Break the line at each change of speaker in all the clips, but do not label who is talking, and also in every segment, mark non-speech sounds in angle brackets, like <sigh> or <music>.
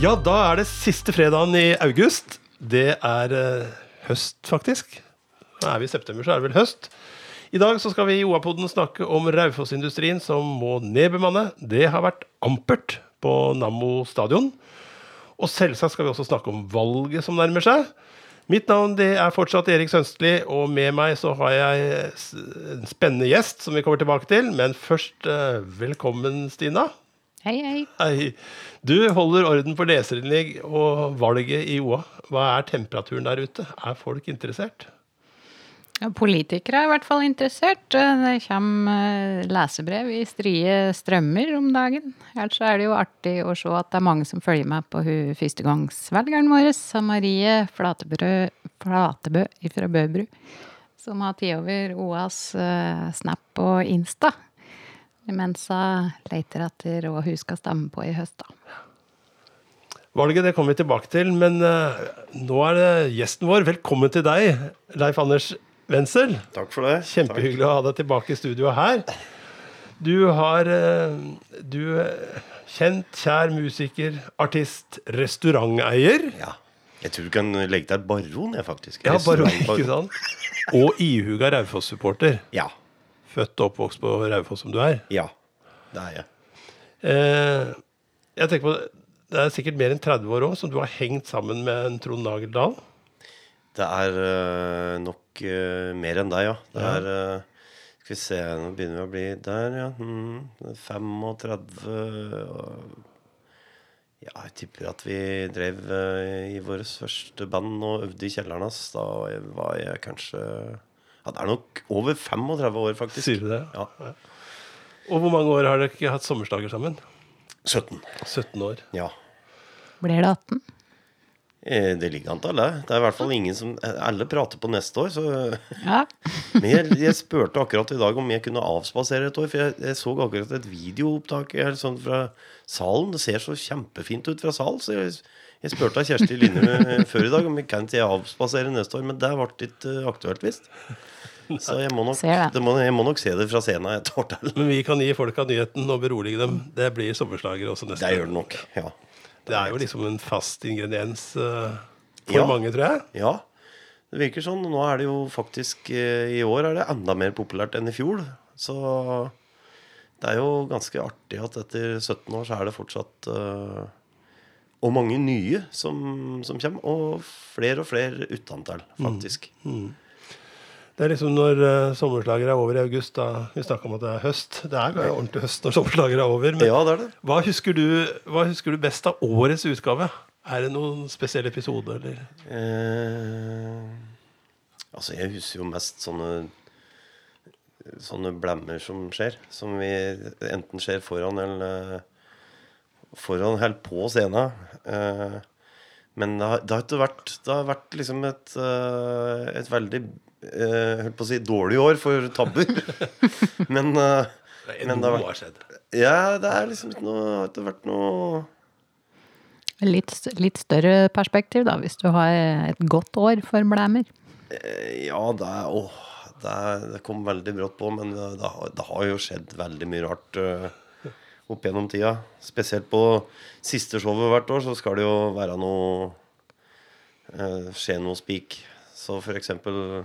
Ja, da er det siste fredagen i august. Det er eh, høst, faktisk. Nå er vi i september, så er det vel høst. I dag så skal vi i OA-poden snakke om Raufoss-industrien som må nedbemanne. Det har vært ampert på Nammo stadion. Og selvsagt skal vi også snakke om valget som nærmer seg. Mitt navn det er fortsatt Erik Sønstli, og med meg så har jeg en spennende gjest som vi kommer tilbake til. Men først, eh, velkommen, Stina.
Hei, hei.
Hei. Du holder orden på leserinnlegg og valget i OA. Hva er temperaturen der ute? Er folk interessert?
Politikere er i hvert fall interessert. Det kommer eh, lesebrev i strie strømmer om dagen. Ellers er det jo artig å se at det er mange som følger med på hun førstegangsvelgeren vår, Marie Flatebø, Flatebø fra Bøbru, som har tatt over OAs eh, Snap og Insta. Mens hun leter etter hva hun skal stemme på i høst, da.
Valget det kommer vi tilbake til, men uh, nå er det gjesten vår. Velkommen til deg, Leif Anders Wenzel.
Takk for det.
Kjempehyggelig å ha deg tilbake i studioet her. Du har uh, Du er kjent, kjær musiker, artist, restauranteier.
Ja. Jeg tror du kan legge til baron, jeg, faktisk.
Ja,
baron,
ikke sant? Og ihuga Raufoss-supporter.
Ja.
Født og oppvokst på Raufoss som du er.
Ja. Det er jeg.
Eh, jeg tenker på Det er sikkert mer enn 30 år òg som du har hengt sammen med en Trond Nagel Dahl.
Det er øh, nok øh, mer enn deg, ja. Det
Ja.
er øh, Skal vi se, nå begynner vi å bli der, ja. Mm, 35 og- Ja, jeg tipper at vi drev i vårt første band og øvde i kjelleren hans. Da var jeg kanskje Ja, det er nok over 35 år, faktisk.
Sier du det?
Ja.
Og hvor mange år har dere ikke hatt sommersdager sammen?
17.
17 år.
Ja.
Blir det 18?
Eh, Det ligger an til alle. Det er i hvert fall ingen som Alle prater på neste år, så
Ja. <laughs>
Men jeg, jeg spurte akkurat i dag om jeg kunne avspasere et år, for jeg, jeg så akkurat et videoopptak her, sånn fra salen. Det ser så kjempefint ut fra salen, så jeg, jeg spurte Kjersti Linne før i dag om vi kan ikke avspasere neste år, men det ble ikke eh, aktuelt, visst. Så jeg må, nok, må, jeg må nok se det fra scenen et år til.
Men vi kan gi folka nyheten og berolige dem. Det blir sommerslager også neste
Det gjør det nok. Ja.
Det er jo liksom en fast ingrediens uh, for
Ja.
mange, tror jeg.
ja. Det virker sånn. Nå er det jo faktisk uh, I år er det enda mer populært enn i fjor. Så det er jo ganske artig at etter 17 år så er det fortsatt eh, Og mange nye som, som kommer. Og flere og flere utantall, faktisk.
Det er liksom når uh, sommerslager er over i august, da vi snakka om at det er høst. Det er jo ordentlig høst når sommerslager er over. Men
Ja, det er det.
hva, husker du, hva husker du best av årets utgave? Er det noen spesiell episode, eller?
Eh, altså, jeg husker jo mest sånne Sånne blemmer som skjer. Som vi enten skjer foran eller Foran eller på scenen. Eh, men det har, det har ikke vært Det har vært liksom et, eh, et veldig eh, Holdt på å si dårlig år for tabber. <laughs> men det Men det har vært
skjedd.
Ja, det er liksom ikke noe Det har ikke vært noe
Litt, litt større perspektiv, da, hvis du har et godt år for blæmer.
Ja, det er Åh, det, er, det kom veldig brått på, men det, det, har, det har jo skjedd veldig mye rart uh, opp gjennom tida. Spesielt på siste showet hvert år så skal det jo være noe eh, Skje noe spik. Så for eksempel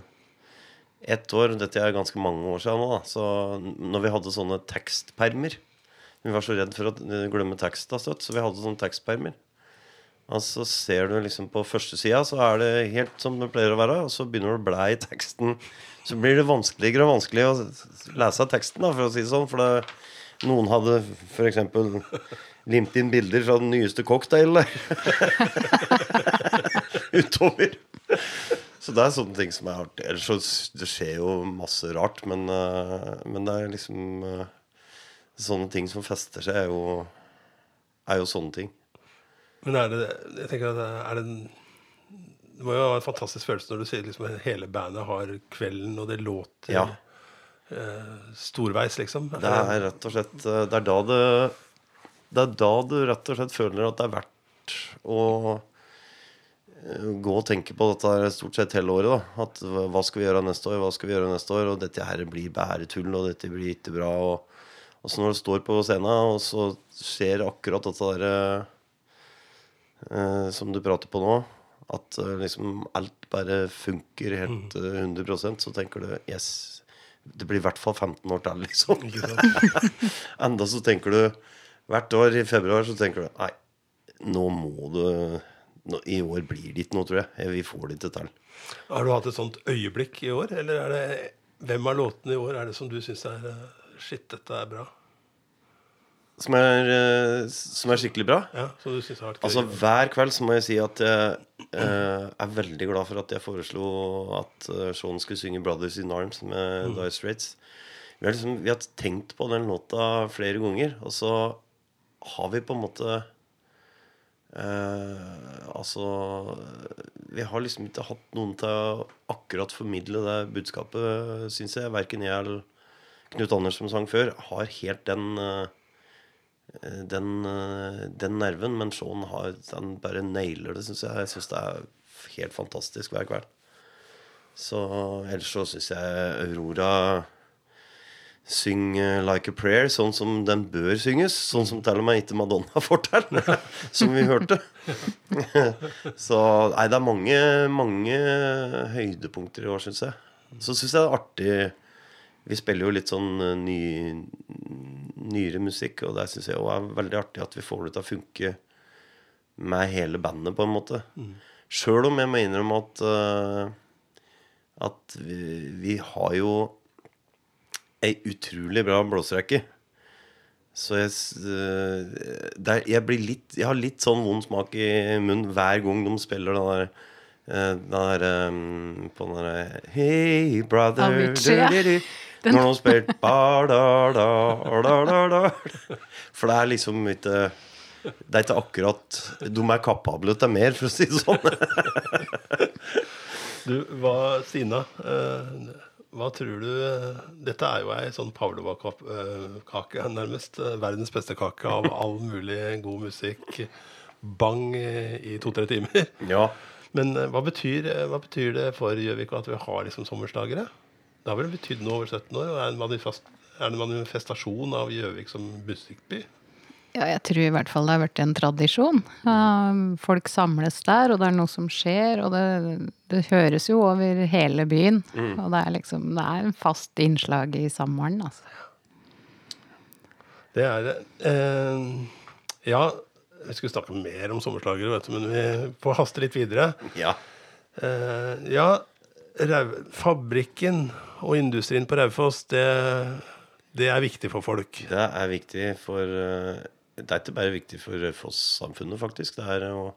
ett år, dette er ganske mange år siden nå, da, så når vi hadde sånne tekstpermer Vi var så redd for å eh, glemme teksta støtt, så vi hadde sånne tekstpermer. Og så ser du liksom på førstesida, så er det helt som det pleier å være. Og så begynner du å blæ i teksten. Så blir det vanskeligere og vanskeligere å lese teksten, da, for å si det sånn. For det, noen hadde f.eks. limt inn bilder fra den nyeste cocktail der. <laughs> Utover. Så det er sånne ting som er artig. Ellers så det skjer jo masse rart, men, eh, men det er liksom eh, Sånne ting som fester seg, er jo, er jo sånne ting.
Men er det jeg tenker at det er det, det må jo være en fantastisk følelse når du sier liksom hele bandet har kvelden, og det låter
Ja.
Eh, storveis, liksom.
Det er rett og slett eh, Det er da det Det er da du rett og slett føler at det er verdt å eh, gå og tenke på dette her stort sett hele året. da At hva skal vi gjøre neste år, hva skal vi gjøre neste år? Og dette her blir bæretull, og dette blir ikke bra. Og, og så når du står på scenen, og så skjer akkurat dette der eh, eh, som du prater på nå, at eh, liksom alt bare funker helt eh, 100 så tenker du yes, det blir i hvert fall 15 år til, liksom. <laughs> Enda så tenker du hvert år i februar så tenker du nei, nå må du nå, I år blir det ikke noe, tror jeg. Vi får det ikke til.
Har du hatt et sånt øyeblikk i år, eller er det hvem av låtene i år er det som du syns er eh, Shit, dette er bra.
Som er, eh, som er skikkelig bra.
Ja.
Altså Hver kveld så må jeg si at jeg eh, er veldig glad for at jeg foreslo at uh, Sean skulle synge 'Brothers in Arms' med Dire Straits. Vi har, liksom, vi har tenkt på den låta flere ganger, og så har vi på en måte eh, Altså Vi har liksom ikke hatt noen til å akkurat formidle det budskapet, syns jeg. Verken jeg eller Knut Anders, som sang før, har helt den eh, den, eh, den nerven, men Shaun har, han bare nailer det, syns jeg. Jeg syns det er helt fantastisk hver kveld. Så ellers så syns jeg Aurora synger 'Like a Prayer' sånn som den bør synges. Sånn som til og med ikke Madonna <laughs> får til, som vi hørte. <laughs> så nei, det er mange, mange høydepunkter i år, syns jeg. Så syns jeg det er artig Vi spiller jo litt sånn eh, ny, nyere musikk, og det syns jeg også er veldig artig at vi får det til å funke med hele bandet, på en måte. Sjøl om jeg må innrømme at uh, at vi, vi har jo ei utrolig bra blåserekke. Så jeg, s- eh, der, jeg blir litt Jeg har litt sånn vond smak i munnen hver gang de spiller den der eh, Den der um, På den der Hey, brother
Avicii, ja.
Når de spiller ba, da, da, da, da, da. For det er liksom ikke Det er ikke akkurat De er kapable til mer, for å si det sånn. <laughs>
Du, hva, Stina, eh, hva tror du eh, Dette er jo ei sånn pavlova-kake, nærmest. eh, Verdens beste kake av all mulig god musikk. Bang eh, i to-tre timer.
Ja.
Men eh, hva betyr, eh, hva betyr det for Gjøvik at vi har liksom sommerslagere? Det har vel betydd noe over 17 år? og Er det en manifest- er det en manifestasjon av Gjøvik som musikkby?
Ja, jeg tror i hvert fall det har vært en tradisjon. Uh, Folk samles der, og det er noe som skjer. Og det, det høres jo over hele byen. Og det er liksom Det er en fast innslag i sommeren, altså.
Det er det. Eh, ja, vi skulle snakke mer om sommerslagere, vet du, men vi får haste litt videre.
ja.
Eh, ja, fabrikken og industrien på Raufoss, det, det er viktig for folk.
Det er viktig for eh, Det er ikke bare viktig for Raufoss-samfunnet, faktisk. Det er jo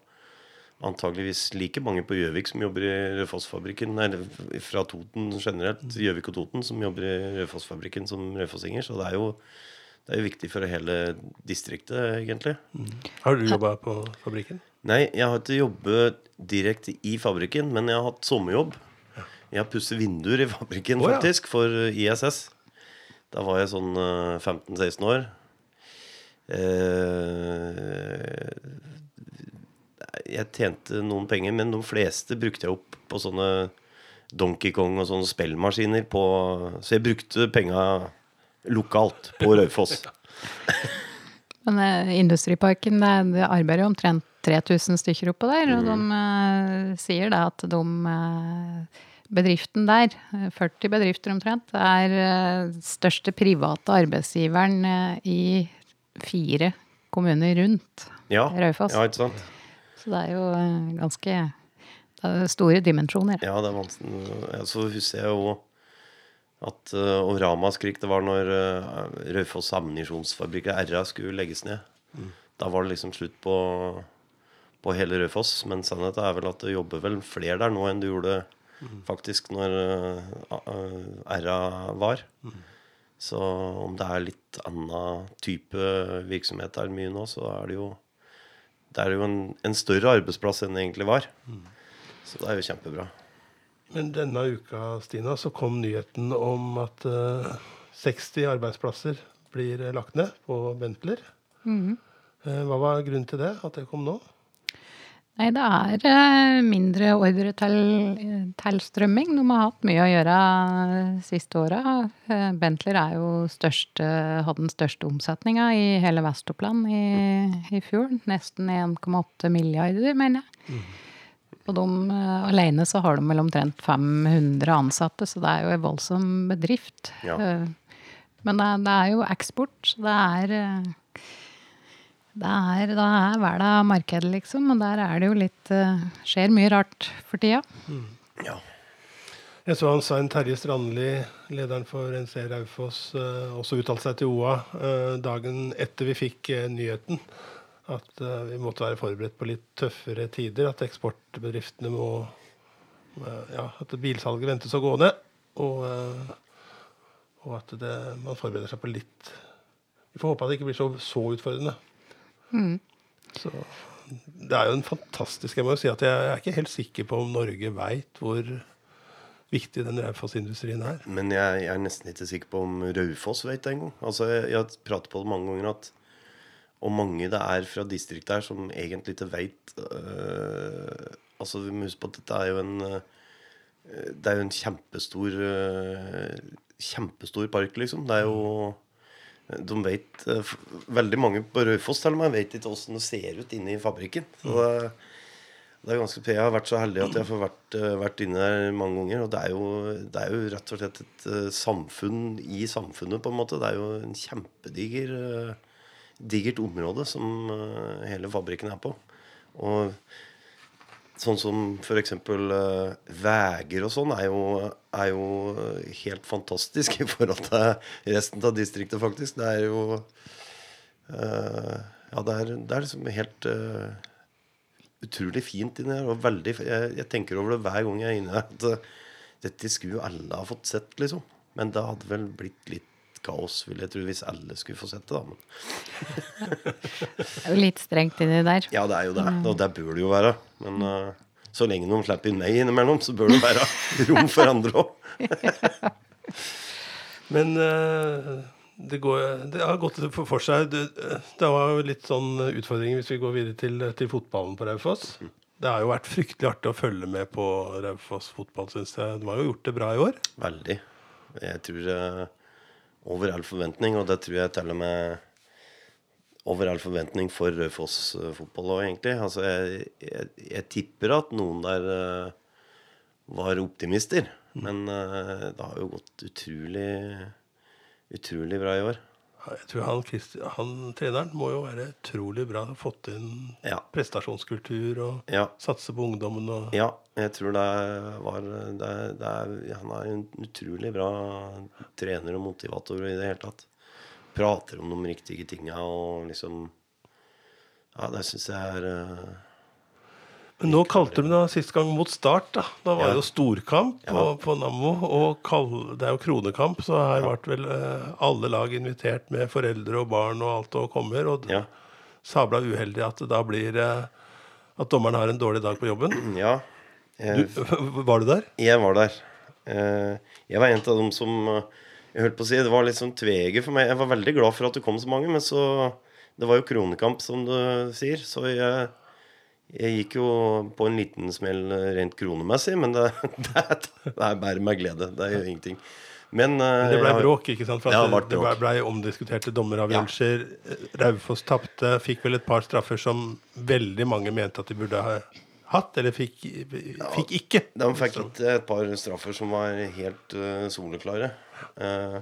antageligvis like mange på Gjøvik som jobber i Raufoss-fabrikken, eller fra Toten generelt, Gjøvik og Toten, som jobber i Raufoss-fabrikken som raufossinger. Så det er jo det er jo viktig for hele distriktet, egentlig.
Har du jobba på fabrikken?
Nei, jeg har ikke jobbet direkte i fabrikken, men jeg har hatt sommerjobb. Jeg har pusset vinduer i fabrikken,
oh, ja.
faktisk, for eh, ISS. Da var jeg sånn eh, 15-16 år. Eh, jeg tjente noen penger, men de fleste brukte jeg opp på sånne Donkey Kong og sånne spillmaskiner på Så jeg brukte penga lokalt på <laughs> Raufoss.
Men eh, Industriparken, det, arbeider jo omtrent 3000 stykker oppå der. Og de eh, sier da at de eh, Bedriften der, eh, 40 bedrifter omtrent, er eh, største private arbeidsgiveren eh, i fire kommuner rundt
Ja,
Raufoss.
ja ikke sant?
Så det er jo eh, ganske det er store dimensjoner.
Ja, det er vanskelig. Så husker jeg jo at og ramaskrik det var når Raufoss ammunisjonsfabrikk, RA, skulle legges ned. Da var det liksom slutt på, på hele Raufoss. Men sannheten er vel at det jobber vel flere der nå enn det gjorde faktisk når uh, RA var. Så om det er litt annen type virksomhet der mye nå, så er det jo det er jo en, en større arbeidsplass enn det egentlig var. Så det er jo kjempebra.
Men denne uka Stina, så kom nyheten om at uh, 60 arbeidsplasser blir eh, lagt ned på Bentler. Eh, hva var grunnen til det? At det kom nå?
Nei, det er eh, mindre ordre til tilstrømming. De har hatt mye å gjøre siste åra. Eh, Bentler er jo største, hadde den største omsetninga i hele Vest-Oppland i, i fjor. Nesten 1,8 milliarder, mener jeg. Og de, eh, alene så har de vel omtrent 500 ansatte, så det er jo en voldsom bedrift.
Ja.
Eh, Men det, det er jo eksport, så det er eh, det er, da er verden markedet, liksom. Og der er det jo litt uh, Skjer mye rart for tida.
Ja.
Jeg så han Svein Terje Strandli, lederen for NC Raufoss, uh, også uttalte seg til OA uh, dagen etter vi fikk eh, nyheten. At eh, vi måtte være forberedt på litt tøffere tider. At eksportbedriftene må eh, Ja, at bilsalget ventes å gå ned. Og, eh, og at det, man forbereder seg på litt Vi får håpe at det ikke blir så, så utfordrende. Så det er jo en fantastisk Jeg må jo si at jeg er ikke helt sikker på om Norge veit hvor viktig den Raufoss-industrien er.
Men jeg, jeg er nesten ikke sikker på om Raufoss vet det engang. Altså, jeg, jeg har pratet på det mange ganger at og mange det er fra distriktet her som egentlig ikke veit Altså, vi må huske på at dette er jo en øh, Det er jo en kjempestor øh, Kjempestor park, liksom. Det er jo De vet øh, Veldig mange på Raufoss vet ikke åssen det ser ut inne i fabrikken. Så det, det er ganske, jeg har vært så heldig at jeg får vært, øh, vært inne der mange ganger. Og det er, jo, det er jo rett og slett et samfunn i samfunnet, på en måte. Det er jo en kjempediger digert område som hele fabrikken er på. Og sånn som f.eks. Uh, veier og sånn er jo, er jo helt fantastisk i forhold til resten av distriktet, faktisk. Det er jo uh, Ja, det er, det er liksom helt uh, utrolig fint inni her. Og veldig jeg, jeg tenker over det hver gang jeg er inne her. At uh, dette skulle jo alle ha fått sett, liksom. Men det hadde vel blitt litt kaos, vil jeg tro, hvis alle skulle få sett det. da Men <laughs>
Det er jo litt strengt inni der.
ja, det er jo det. Og det bør det jo være. Men uh, så lenge noen slipper inn meg innimellom, så bør det være rom for andre òg. <laughs>
Men uh, det, går, det har gått for, seg. Det, det var jo litt sånn utfordringer hvis vi går videre til, til fotballen på Raufoss. Det har jo vært fryktelig artig å følge med på Raufoss fotball, syns jeg. De har jo gjort det bra i år.
Veldig. Jeg tror øh, over all forventning, og det tror jeg til og med over all forventning for Raufoss øh, fotball òg, egentlig. Altså, jeg, jeg, jeg tipper at noen der uh, var optimister. Men uh, det har jo gått utrolig utrolig bra i år.
Jeg tror han, han treneren må jo være utrolig bra. Har fått inn
Ja.
prestasjonskultur og
Ja.
satse på ungdommen. Og,
Ja, jeg tror det var det, det er, Han er en utrolig bra trener og motivator i det hele tatt. Prater om de riktige tinga og liksom Ja, det syns jeg er eh,
nå kalte du det sist gang mot start. Da Da var
Ja.
det jo storkamp på,
Ja.
på Nammo. Og kall, det er jo kronekamp, så her ble vel eh, alle lag invitert med foreldre og barn og alt og kommer. Og
Ja.
sabla uheldig at det da blir eh, At dommeren har en dårlig dag på jobben. <clears throat>
ja
Du, <laughs> var du der?
jeg var der. Eh, Jeg var en av dem som eh, Jeg holdt på å si Det var litt sånn tveget for meg. Jeg var veldig glad for at det kom så mange, men så Det var jo kronekamp, som du sier, så jeg jeg gikk jo på en liten smell eh, rent kronemessig, men det, <laughs> det, det er bare med glede. Det jo ingenting. Men men
Det ble
har-
bråk, ikke sant? For
det
det, det ble, ble omdiskuterte dommeravgjørelser. Raufoss tapte. Fikk vel et par straffer som veldig mange mente at de burde ha hatt, eller fikk, fikk ikke.
De fikk et, et par straffer som var helt uh, soleklare. Uh,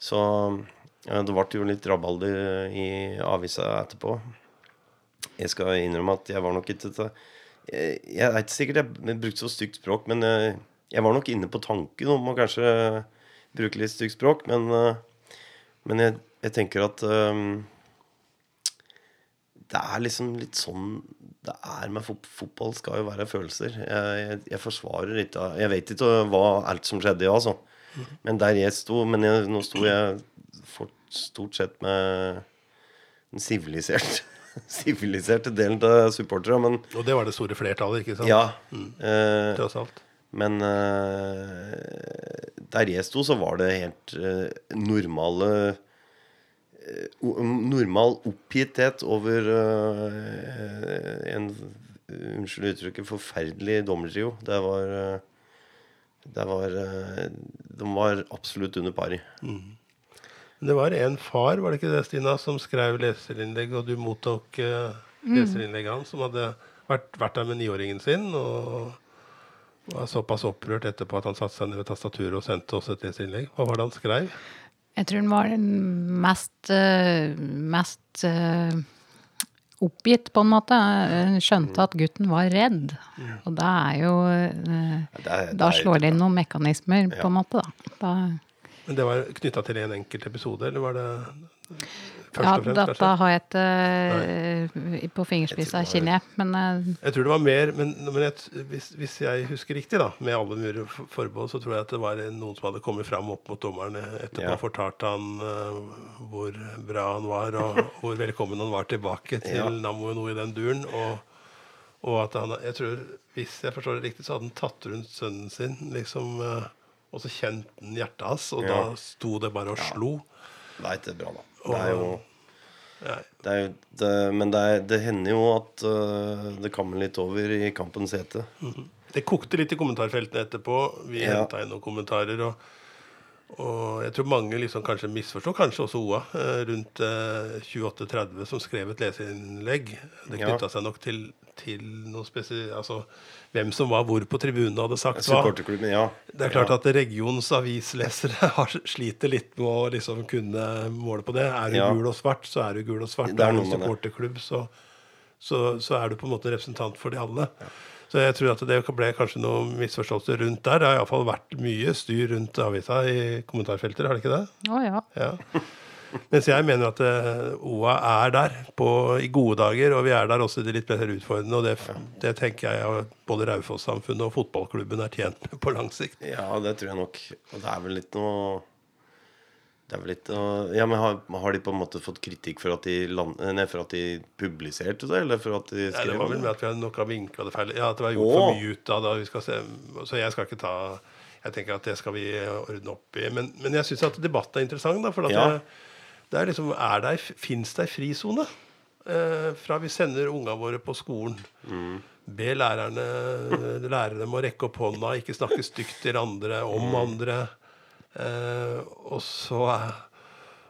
så uh, det ble jo litt rabalder i avisa etterpå. Jeg skal innrømme at jeg var nok ikke Jeg, jeg er ikke sikkert jeg brukte så stygt språk, men jeg, jeg var nok inne på tanken om å kanskje bruke litt stygt språk. Men, eh, men jeg, jeg tenker at um, det er liksom litt sånn det er med fot fotball. skal jo være følelser. Jeg, jeg, forsvarer ikke Jeg vet ikke hva alt som skjedde, ja, altså. Men der jeg sto Men jeg, nå sto jeg for, stort sett med den siviliserte <laughs> siviliserte delen av supportere, men
Og det var det store flertallet, ikke sant?
ja. Eh,
Tross alt.
men eh, der jeg sto, så var det helt eh, normale eh, Normal oppgitthet over eh, en unnskyld uttrykket, forferdelig dommertrio. Det var eh, Det var De var absolutt under pari.
Det var en far, var det ikke det, Stina, som skrev leserinnlegg, og du mottok uh, leserinnlegget hans, som hadde vært, vært der med niåringen sin, og var såpass opprørt etterpå at han satte seg ned ved tastaturet og sendte oss et leserinnlegg. Hva var det han skrev?
Jeg tror han var den mest, eh, mest eh, oppgitt, på en måte. Han skjønte at gutten var redd. Og da er jo eh, Da slår det inn noen mekanismer, på en måte, da. da
Men det var knytta til en enkelt episode, eller var det først
ja,
og fremst,
dette
kanskje?
har jeg ikke på fingerspissa,
av
kjenner jeg. Men eh,
Jeg tror det var mer, men, men jeg, hvis, hvis jeg husker riktig, da, med alle murer for- forbehold, så tror jeg at det var noen som hadde kommet fram opp mot dommeren etterpå
Ja.
og fortalt han uh, hvor bra han var, og <laughs> hvor velkommen han var tilbake til
Ja.
Nammo og noe i den duren. Og, og at han Jeg tror, hvis jeg forstår det riktig, så hadde han tatt rundt sønnen sin, liksom, eh, og så kjente han hjertet hans, og
Ja.
da sto det bare og slo.
Det er ikke bra, da. Det er jo det er jo, det, men det, er, det hender jo at uh, det kammer litt over i kampens hete.
Det kokte litt i kommentarfeltene etterpå. Vi
Ja.
henta inn noen kommentarer. Og, og jeg tror mange liksom kanskje misforstår, kanskje også OA, eh, rundt eh, 28-30 som skrev et leserinnlegg. Det
Ja.
seg nok til, til noe spesielt Altså hvem som var hvor på tribunen hadde sagt hva.
Supporterklubben, ja.
Det er klart
ja.
at regionens avislesere <laughs> har, sliter litt med å liksom kunne måle på det. Er du
Ja.
gul og svart, så er du gul og svart.
Det er
er du supporterklubb, så, så, så er du på en måte representant for de alle. Så jeg tror at det ble kanskje noe misforståelse rundt der. Det har iallfall vært mye styr rundt avisa i kommentarfelter, har det ikke det?
å ja.
Ja. Mens jeg mener at eh, OA er der på, i gode dager, og vi er der også i de litt mer utfordrende. Og det, det tenker jeg at både Raufoss-samfunnet og fotballklubben er tjent med på lang sikt.
Ja, det tror jeg nok. Og det er vel litt noe det er vel litt Ja, men har, har de på en måte fått kritikk for at de, land, nei, for at de publiserte det, eller for at de
Nei,
skrev
det var vel med at vi nok har vinkla det feil. Ja, at det var gjort
Åh.
for mye ut av det. Så jeg skal ikke ta Jeg tenker at det skal vi ordne opp i. Men, men jeg syns at debatten er interessant. Da, for at
Ja.
det, det er liksom er det, Fins det ei frisone Eh, fra vi sender unga våre på skolen.
Mm.
Be lærerne lære dem å rekke opp hånda, ikke snakke stygt til andre om
Mm.
andre. Eh, og så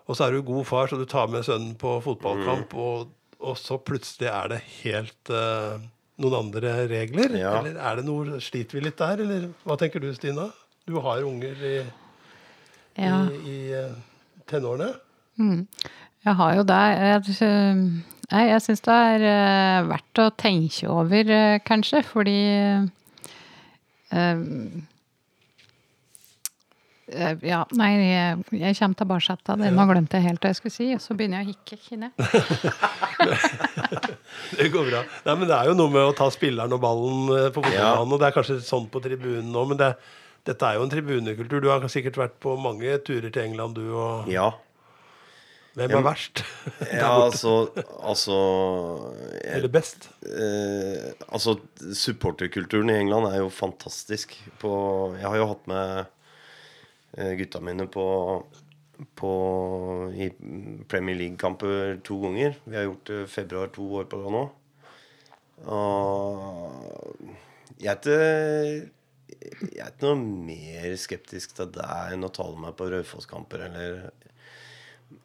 og så er du god far, så du tar med sønnen på fotballkamp,
Mm.
og, og så plutselig er det helt eh, noen andre regler?
Ja.
Eller er det noe, sliter vi litt der, eller hva tenker du, Stina? Du har unger i,
ja.
i, i eh, tenårene.
Jeg har jo det. Jeg, øh, jeg syns det er øh, verdt å tenke over, øh, kanskje, fordi øh, Ja, nei, jeg, jeg kommer tilbake til det. Nå glemte jeg helt hva jeg skulle si, og så begynner jeg å hikke, kjenner. <laughs>
Det går bra. Nei, men Det er jo noe med å ta spilleren og ballen eh, på fotballbanen. og Det er kanskje sånn på tribunen nå, men det, dette er jo en tribunekultur. Du har sikkert vært på mange turer til England, du. og
Ja.
Hvem er verst? <laughs>
ja altså, altså jeg,
Eller best?
eh, Altså, supporterkulturen i England er jo fantastisk. På, jeg har jo hatt med eh, gutta mine på, på i Premier League-kamper to ganger. Vi har gjort det februar to år på rad nå. Og jeg er ikke jeg er ikke noe mer skeptisk til deg enn å tale meg på Raufoss-kamper eller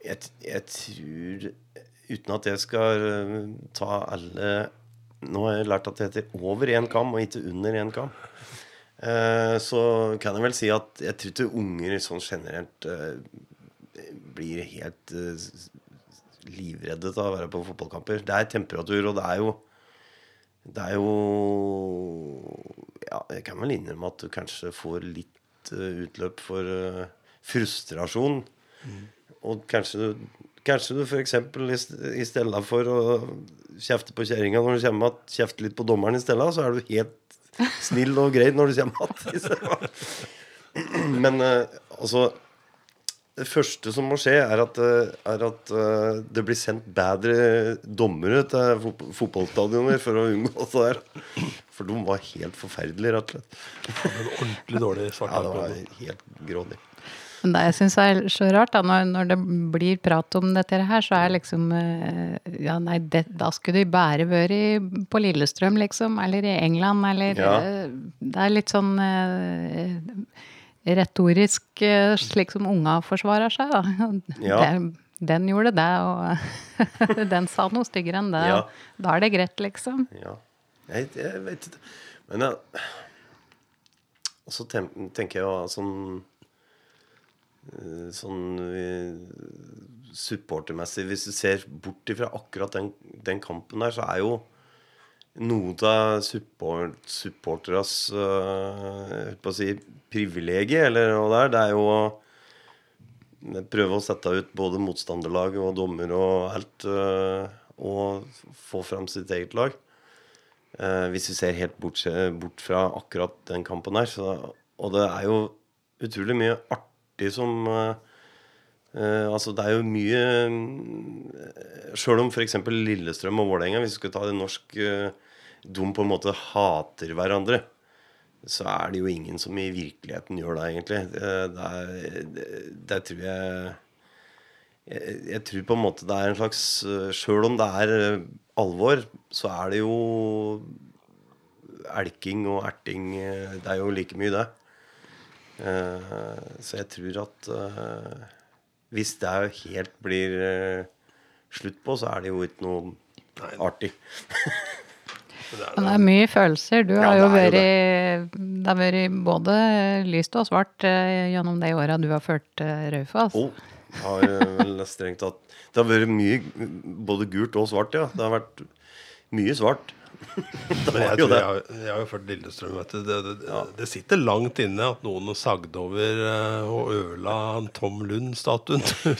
jeg, jeg tror Uten at jeg skal øh, ta alle Nå har jeg lært at det heter over én kam, og ikke under én kam. Eh, så kan jeg vel si at jeg tror ikke unger sånn generelt eh, blir helt eh, livredde av å være på fotballkamper. Det er temperatur, og det er jo Det er jo Ja, jeg kan vel innrømme at du kanskje får litt eh, utløp for frustrasjon. frustrasjon. Og kanskje du Kanskje du f.eks. i stedet for å kjefte på kjerringa når du kommer igjen, kjefte litt på dommeren i stedet, så er du helt snill og grei når du kommer igjen. <laughs> <laughs> Men eh, altså Det første som må skje, er at, eh, er at eh, det blir sendt bedre dommere til fotballstadioner for å unngå det der. For de var helt forferdelige, rett og slett.
En ordentlig dårlig svart
Ja, det var <laughs> helt grådig.
Men det jeg syns er så rart, da, når, når, det blir prat om dette her, så er liksom eh, Ja, nei, det, da skulle de bare vært på Lillestrøm, liksom. Eller i England, eller ja. Eh, det er litt sånn eh, retorisk slik som unga forsvarer seg, da. Ja. <laughs> Det, den gjorde det, og <laughs> den sa noe styggere enn det. Ja. Da er det greit, liksom.
Ja. Jeg, jeg vet ikke. Men jeg Og så tenker jeg sånn eh, Sånn eh, supportermessig Hvis du ser bort ifra akkurat den, den kampen der, så er jo noe av support, supporteras uh, på å si, privilegier, eller noe der, det er jo å prøve å sette ut både motstanderlag og dommer og alt, uh, og få fram sitt eget lag. Uh, hvis vi ser helt bort, bort, fra akkurat den kampen her. Så, og det er jo utrolig mye artig som eh, eh Altså, det er jo mye eh, Sjøl om f.eks. Lillestrøm og Vålerenga, hvis vi skal ta det norsk uh, De på en måte hater hverandre. Så er det jo ingen som i virkeligheten gjør det, egentlig. Eh, det, er, det, det tror jeg jeg, jeg, tror på en måte det er en slags Sjøl om det er alvor, så er det jo elking og erting Det er jo like mye, det. Uh, så jeg tror at uh, hvis det helt blir uh, slutt på, så er det jo ikke noe artig. <laughs>
Men det er mye følelser. Du har ja, jo vært det. har vært både lyst og svart gjennom de åra du har ført Raufoss.
Oh, har vel strengt tatt Det har vært mye både gult og svart, ja. Det har vært mye svart. <laughs>
Men jeg, har, jeg har jo ført Lillestrøm. Vet du. Det, det, ja. det, sitter langt inne at noen sagde over uh, og ødela Tom Lund-statuen. <laughs>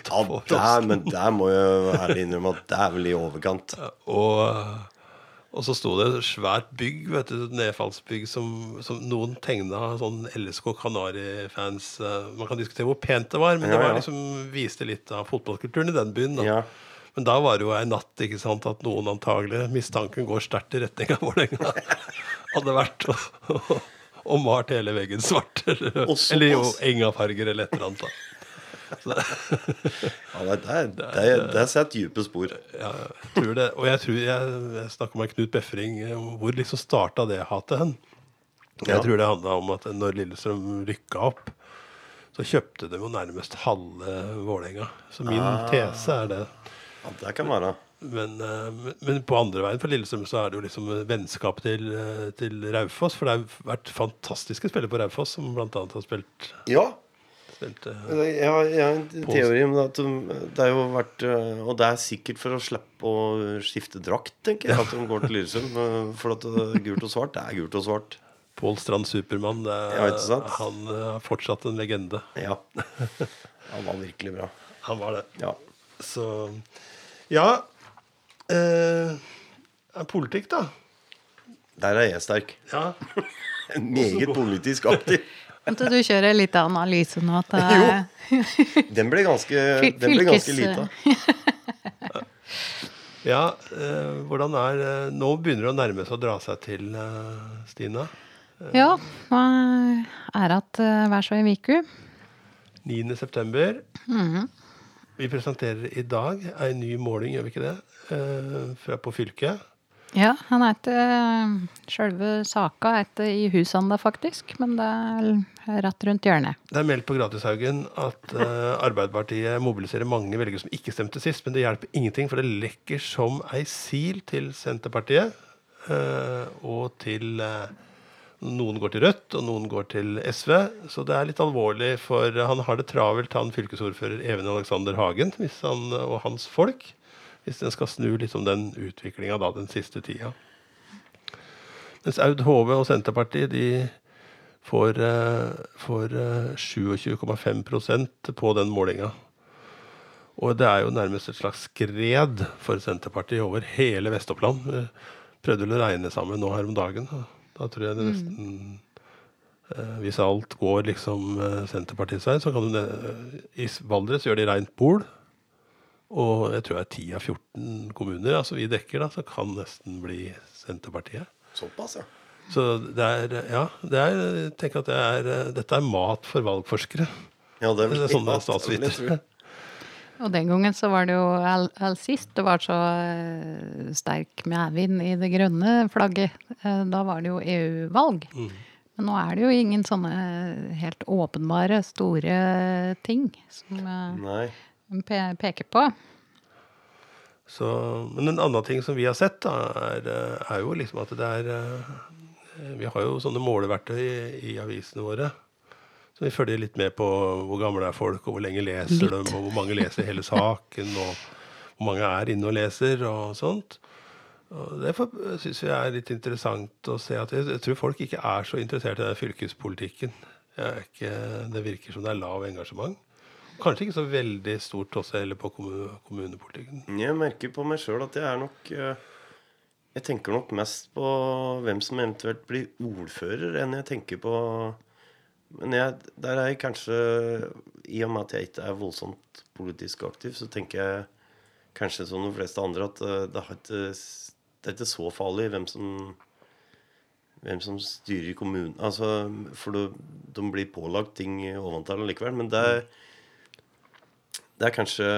Ja, men der må jeg ærlig innrømme at det er vel i overkant.
Og, og så sto det et svært bygg, vet du, et nedfallsbygg, som, som noen tegna sånn LSK Kanari-fans. Uh, man kan diskutere hvor pent det var, men ja, det var liksom, viste litt av fotballkulturen i den byen. da. Men da var det jo ei natt ikke sant, at noen antagelig, mistanken går sterkt i retning av Vålerenga, <laughs> hadde vært og, og, og, malt hele veggen svart. Eller, eller jo engafarger eller et eller annet.
ja, det, er, det, er, det er satt dype spor.
Ja, jeg tror det. Og jeg tror jeg, jeg snakka med Knut Befring. Hvor liksom starta det hatet hen? Jeg tror det handla om at når Lillestrøm rykka opp, så kjøpte de jo nærmest halve Vålerenga. Så min ah. tese er det.
Ja, det kan være.
Men, eh, men, på andre veien for Lillestrøm så er det jo liksom vennskap til, eh, til Raufoss. For det har vært fantastiske spillere på Raufoss som bl.a. har spilt
Ja. Spilt, uh, jeg, har, jeg, har, en teori om at det har jo vært Og det er sikkert for å slippe å skifte drakt, tenker jeg. At de går til Lillestrøm. For at gult og svart, det er gult og svart.
Pål Strand Supermann. ja, han er fortsatt en legende.
Ja. Han var virkelig bra.
Han var det.
Ja.
Så ja. Eh, politikk, da.
Der er jeg sterk.
Ja. <laughs>
Meget politisk aktiv. <laughs>
Måtte du kjøre litt analyse nå? At, <laughs>
jo. Den ble ganske, den ble ganske lita.
ja, eh, hvordan er eh, Nå begynner det å nærme seg å dra seg til, eh, Stina.
ja, nå er det hver så ei uke.
9. september.
Mm -hmm.
Vi presenterer i dag ei ny måling, gjør vi ikke det? Eh, fra på fylket.
Ja, han heter eh, Sjølve saka heter i i husanda, faktisk. Men det er rett rundt hjørnet.
Det er meldt på Gratishaugen at uh, Arbeiderpartiet mobiliserer mange velgere som ikke stemte sist. Men det hjelper ingenting, for det lekker som ei sil til Senterpartiet. Og til noen går til Rødt, og noen går til SV. Så det er litt alvorlig, for han har det travelt, han fylkesordfører Even Alexander Hagen han, og hans folk, hvis en skal snu liksom den utviklinga den siste tida. Mens Aud Hove og Senterpartiet de får, uh, får uh, 27,5 på den målinga. Og det er jo nærmest et slags skred for Senterpartiet over hele Vest-Oppland. Prøvde å regne sammen nå her om dagen. Da tror jeg det mm. nesten mm. Hvis alt går liksom eh, Senterpartiets vei, så kan du I Valdres gjør de rent bol. Og jeg tror det er 10 av 14 kommuner altså vi dekker, da, så kan nesten bli Senterpartiet.
Såpass, ja.
Så det er Ja, det er, jeg tenker at det er, dette er mat for valgforskere.
Ja, det
er sånne
ja, det vil jeg
statsvitere.
Og den gangen så var det jo all, all sist det var så uh, sterk medvind i det grønne flagget. Uh, da var det jo EU-valg. Men nå er det jo ingen sånne helt åpenbare store ting som
uh,
pe peker på.
Så, men en annen ting som vi har sett, da, er, eh, er jo liksom at det er eh, Vi har jo sånne måleverktøy i, i avisene våre. Så vi følger litt med på hvor gamle er folk, og hvor lenge leser
Litt.
de, og hvor mange leser hele saken, og hvor mange er inne og leser, og sånt. Og det syns vi er litt interessant å se at jeg, jeg tror folk ikke er så interessert i den fylkespolitikken. Jeg er ikke, det virker som det er lav engasjement. Kanskje ikke så veldig stort også heller på kommunepolitikken.
Jeg merker på meg sjøl at jeg er nok eh, Jeg tenker nok mest på hvem som eventuelt blir ordfører, enn jeg tenker på Men jeg, der er jeg kanskje I og med at jeg ikke er voldsomt politisk aktiv, så tenker jeg kanskje som de fleste andre at eh, det, ikke, det er ikke så farlig hvem som hvem som styrer kommunen. Altså, for de, de blir pålagt ting ovenfor likevel. Men det er, det er kanskje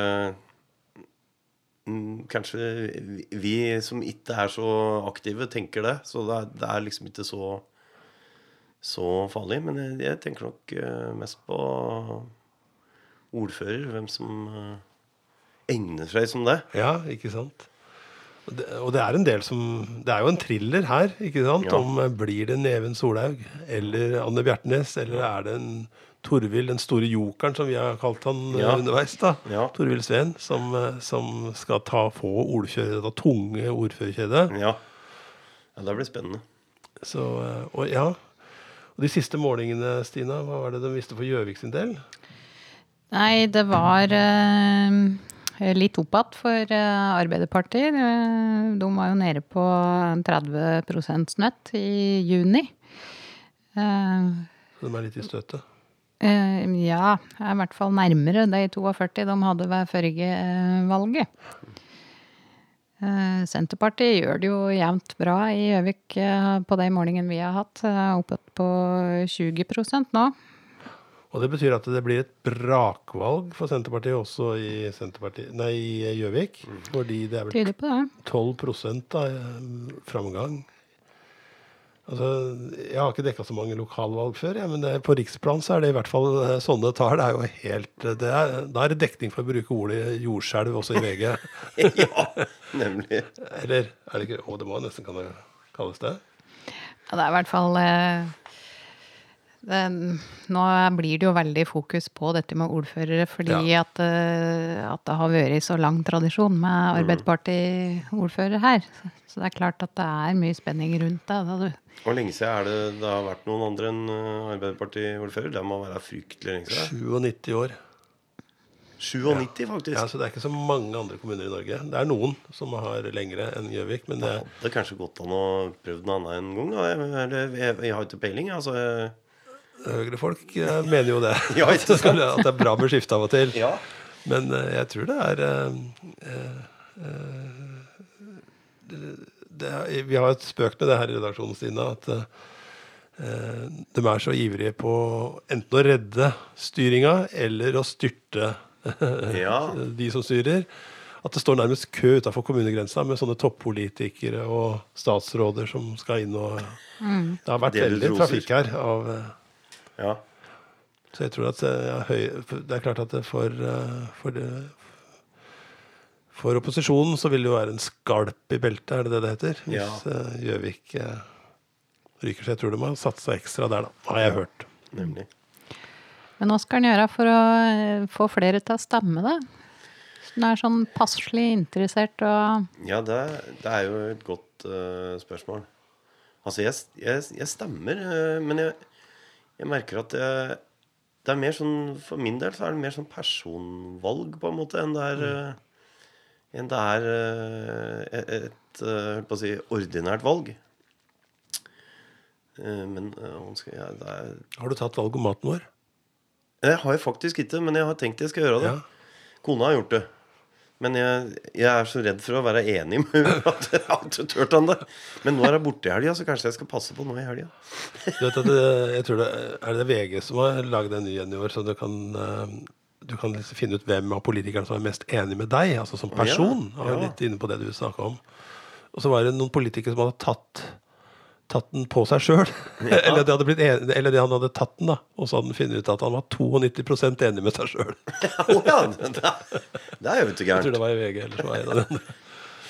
Mm, Kanskje vi som ikke er så aktive, tenker det. Så det er, det er liksom ikke så så farlig. Men jeg, jeg tenker nok eh, mest på ordfører. Hvem som eh, egner seg som det.
Ja, ikke sant? Og det, og det er en del som Det er jo en thriller her, ikke sant?
Ja.
Om eh, blir det Neven Solhaug eller Anne Bjertnæs, eller er det en Torvild, den store jokeren, som vi har kalt han
Ja.
underveis, da.
Ja.
Torvild Sveen, som, som skal ta få ordfører, da tunge ordførerkjedet.
Ja. ja det blir spennende.
Så, og ja. Og de siste målingene, Stina, hva var det de visste for Gjøvik sin del?
Nei, det var eh, litt opp igjen for eh, Arbeiderpartiet. Eh, De var jo nede på 30% snøtt i juni. Eh,
Så de er litt i støtet.
eh, ja, er i hvert fall nærmere de 42 de hadde ved forrige eh, valget. Eh, Senterpartiet gjør det jo jevnt bra i Gjøvik eh, på de målingene vi har hatt. Oppe på 20% nå.
Og det betyr at det blir et brakvalg for Senterpartiet også i Senterpartiet, nei, i Gjøvik. Fordi det er vel
Tyder på det.
12 da, eh, framgang. Altså, jeg har ikke dekka så mange lokalvalg før, ja, men det, på riksplan så er det i hvert fall eh, sånne tall. Det er jo helt eh, det er, Da er det dekning for å bruke ordet jordskjelv også i VG. <laughs>
ja, nemlig.
Eller er det ikke Å, det må nesten kan det kalles det.
Ja, det er i hvert fall eh, Nå blir det jo veldig fokus på dette med ordførere, fordi at, eh, at det har vært så lang tradisjon med Arbeiderparti-ordfører her. Så det er klart at det er mye spenning rundt det. Da, du.
Hvor lenge siden er det det har vært noen andre enn eh, Arbeiderparti-ordfører? Det må være fryktelig lenge siden.
97 år.
97, faktisk.
Ja, så Det er ikke så mange andre kommuner i Norge. Det er noen som har lengre enn Gjøvik, men det,
Det hadde kanskje gått an å prøve noe annet en gang. Da. Jeg, eller, jeg, jeg har ikke peiling. Altså, jeg,
Høyre-folk eh, mener jo det. <laughs>
Ja? <laughs>
At det er bra med skifte av og til.
ja.
Men eh, jeg tror det er eh, det, det Vi har et spøk med det her i redaksjonen, Stina. At eh, de er så ivrige på enten å redde styringa eller å styrte <laughs>
Ja.
de som styrer. At det står nærmest kø utafor kommunegrensa med sånne toppolitikere og statsråder som skal inn og Det har vært veldig trafikk her. av...
ja.
så jeg tror at eh, ja, høy, det er klart at det for, eh, for, det- for opposisjonen så vil det jo være en skalp i beltet, er det det det heter? Hvis
Ja.
eh, Gjøvik ryker. Så jeg tror de har satsa ekstra der, da. Har jeg hørt.
Nemlig.
Men hva skal en gjøre for å få flere til å stemme, da? Som er sånn passelig interessert og
Ja, det, det er jo et godt uh, spørsmål. Altså, jeg, jeg, jeg stemmer, uh, men jeg, jeg merker at jeg, det er mer sånn For min del så er det mer sånn personvalg, på en måte, enn det er mm. enn det er eh, et, et eh, på å si, ordinært valg. Eh, Men eh, skal jeg det er,
Har du tatt valg om maten vår?
Det har jeg faktisk ikke, men jeg har tenkt jeg skal gjøre det.
Ja.
Kona har gjort det. Men jeg, jeg er så redd for å være enig med henne <laughs> at jeg har ikke turt ennå. Men nå er hun borte i helga, så kanskje jeg skal passe på nå i helga.
Det, jeg tror det Er det VG som har laget en ny en i år, så du kan eh, du kan liksom finne ut hvem av politikerne som er mest enig med deg, altså som person.
Ja,
Jeg var
ja.
litt inne på det du snakka om. Og så var det noen politikere som hadde tatt, tatt den på seg sjøl. <laughs> eller, det hadde blitt en- eller de han hadde tatt den, da. Og så hadde han funnet ut at han var 92% enig med seg sjøl. <laughs>
Å ja, det, det er jo ikke gærent.
Jeg tror det var i VG. eller så var det en av den.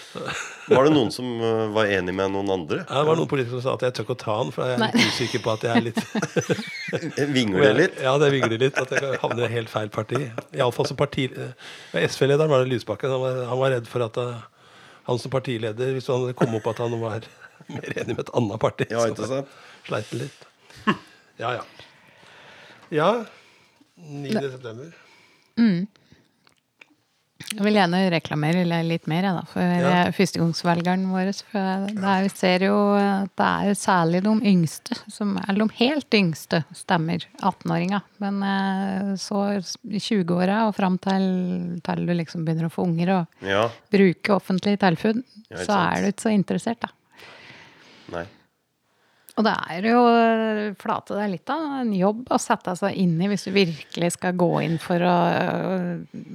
<laughs>
Var det noen som uh, var enig med noen andre?
Ja, det var noen politikere som sa at jeg tør ikke å ta den, for jeg er litt usikker på at jeg er litt
Vingler litt?
Ja, det vingler litt. At jeg kan havne i helt feil parti. Iallfall som parti... eh, SV-lederen var det Lysbakken. Han var, han var redd for at eh, han som partileder, hvis han kom opp at han var <laughs> mer enig med et annet parti,
Ja, ikke sant?
sleit litt. <laughs> Ja, ja. Ja. 9. september.
Jeg vil gjerne reklamere litt mer da, for
Ja.
ja. førstegangsvelgeren vår. For er, vi ser jo at det er særlig de yngste, som, eller de helt yngste, stemmer. 18-åringer. Men eh, så i 20-åra og fram til, til du liksom begynner å få unger og
Ja.
bruke offentlig tilbud,
Ja,
så er du ikke så interessert, da.
Nei.
Og det er jo flate, det er litt av en jobb å sette seg inn i hvis du virkelig skal gå inn for å,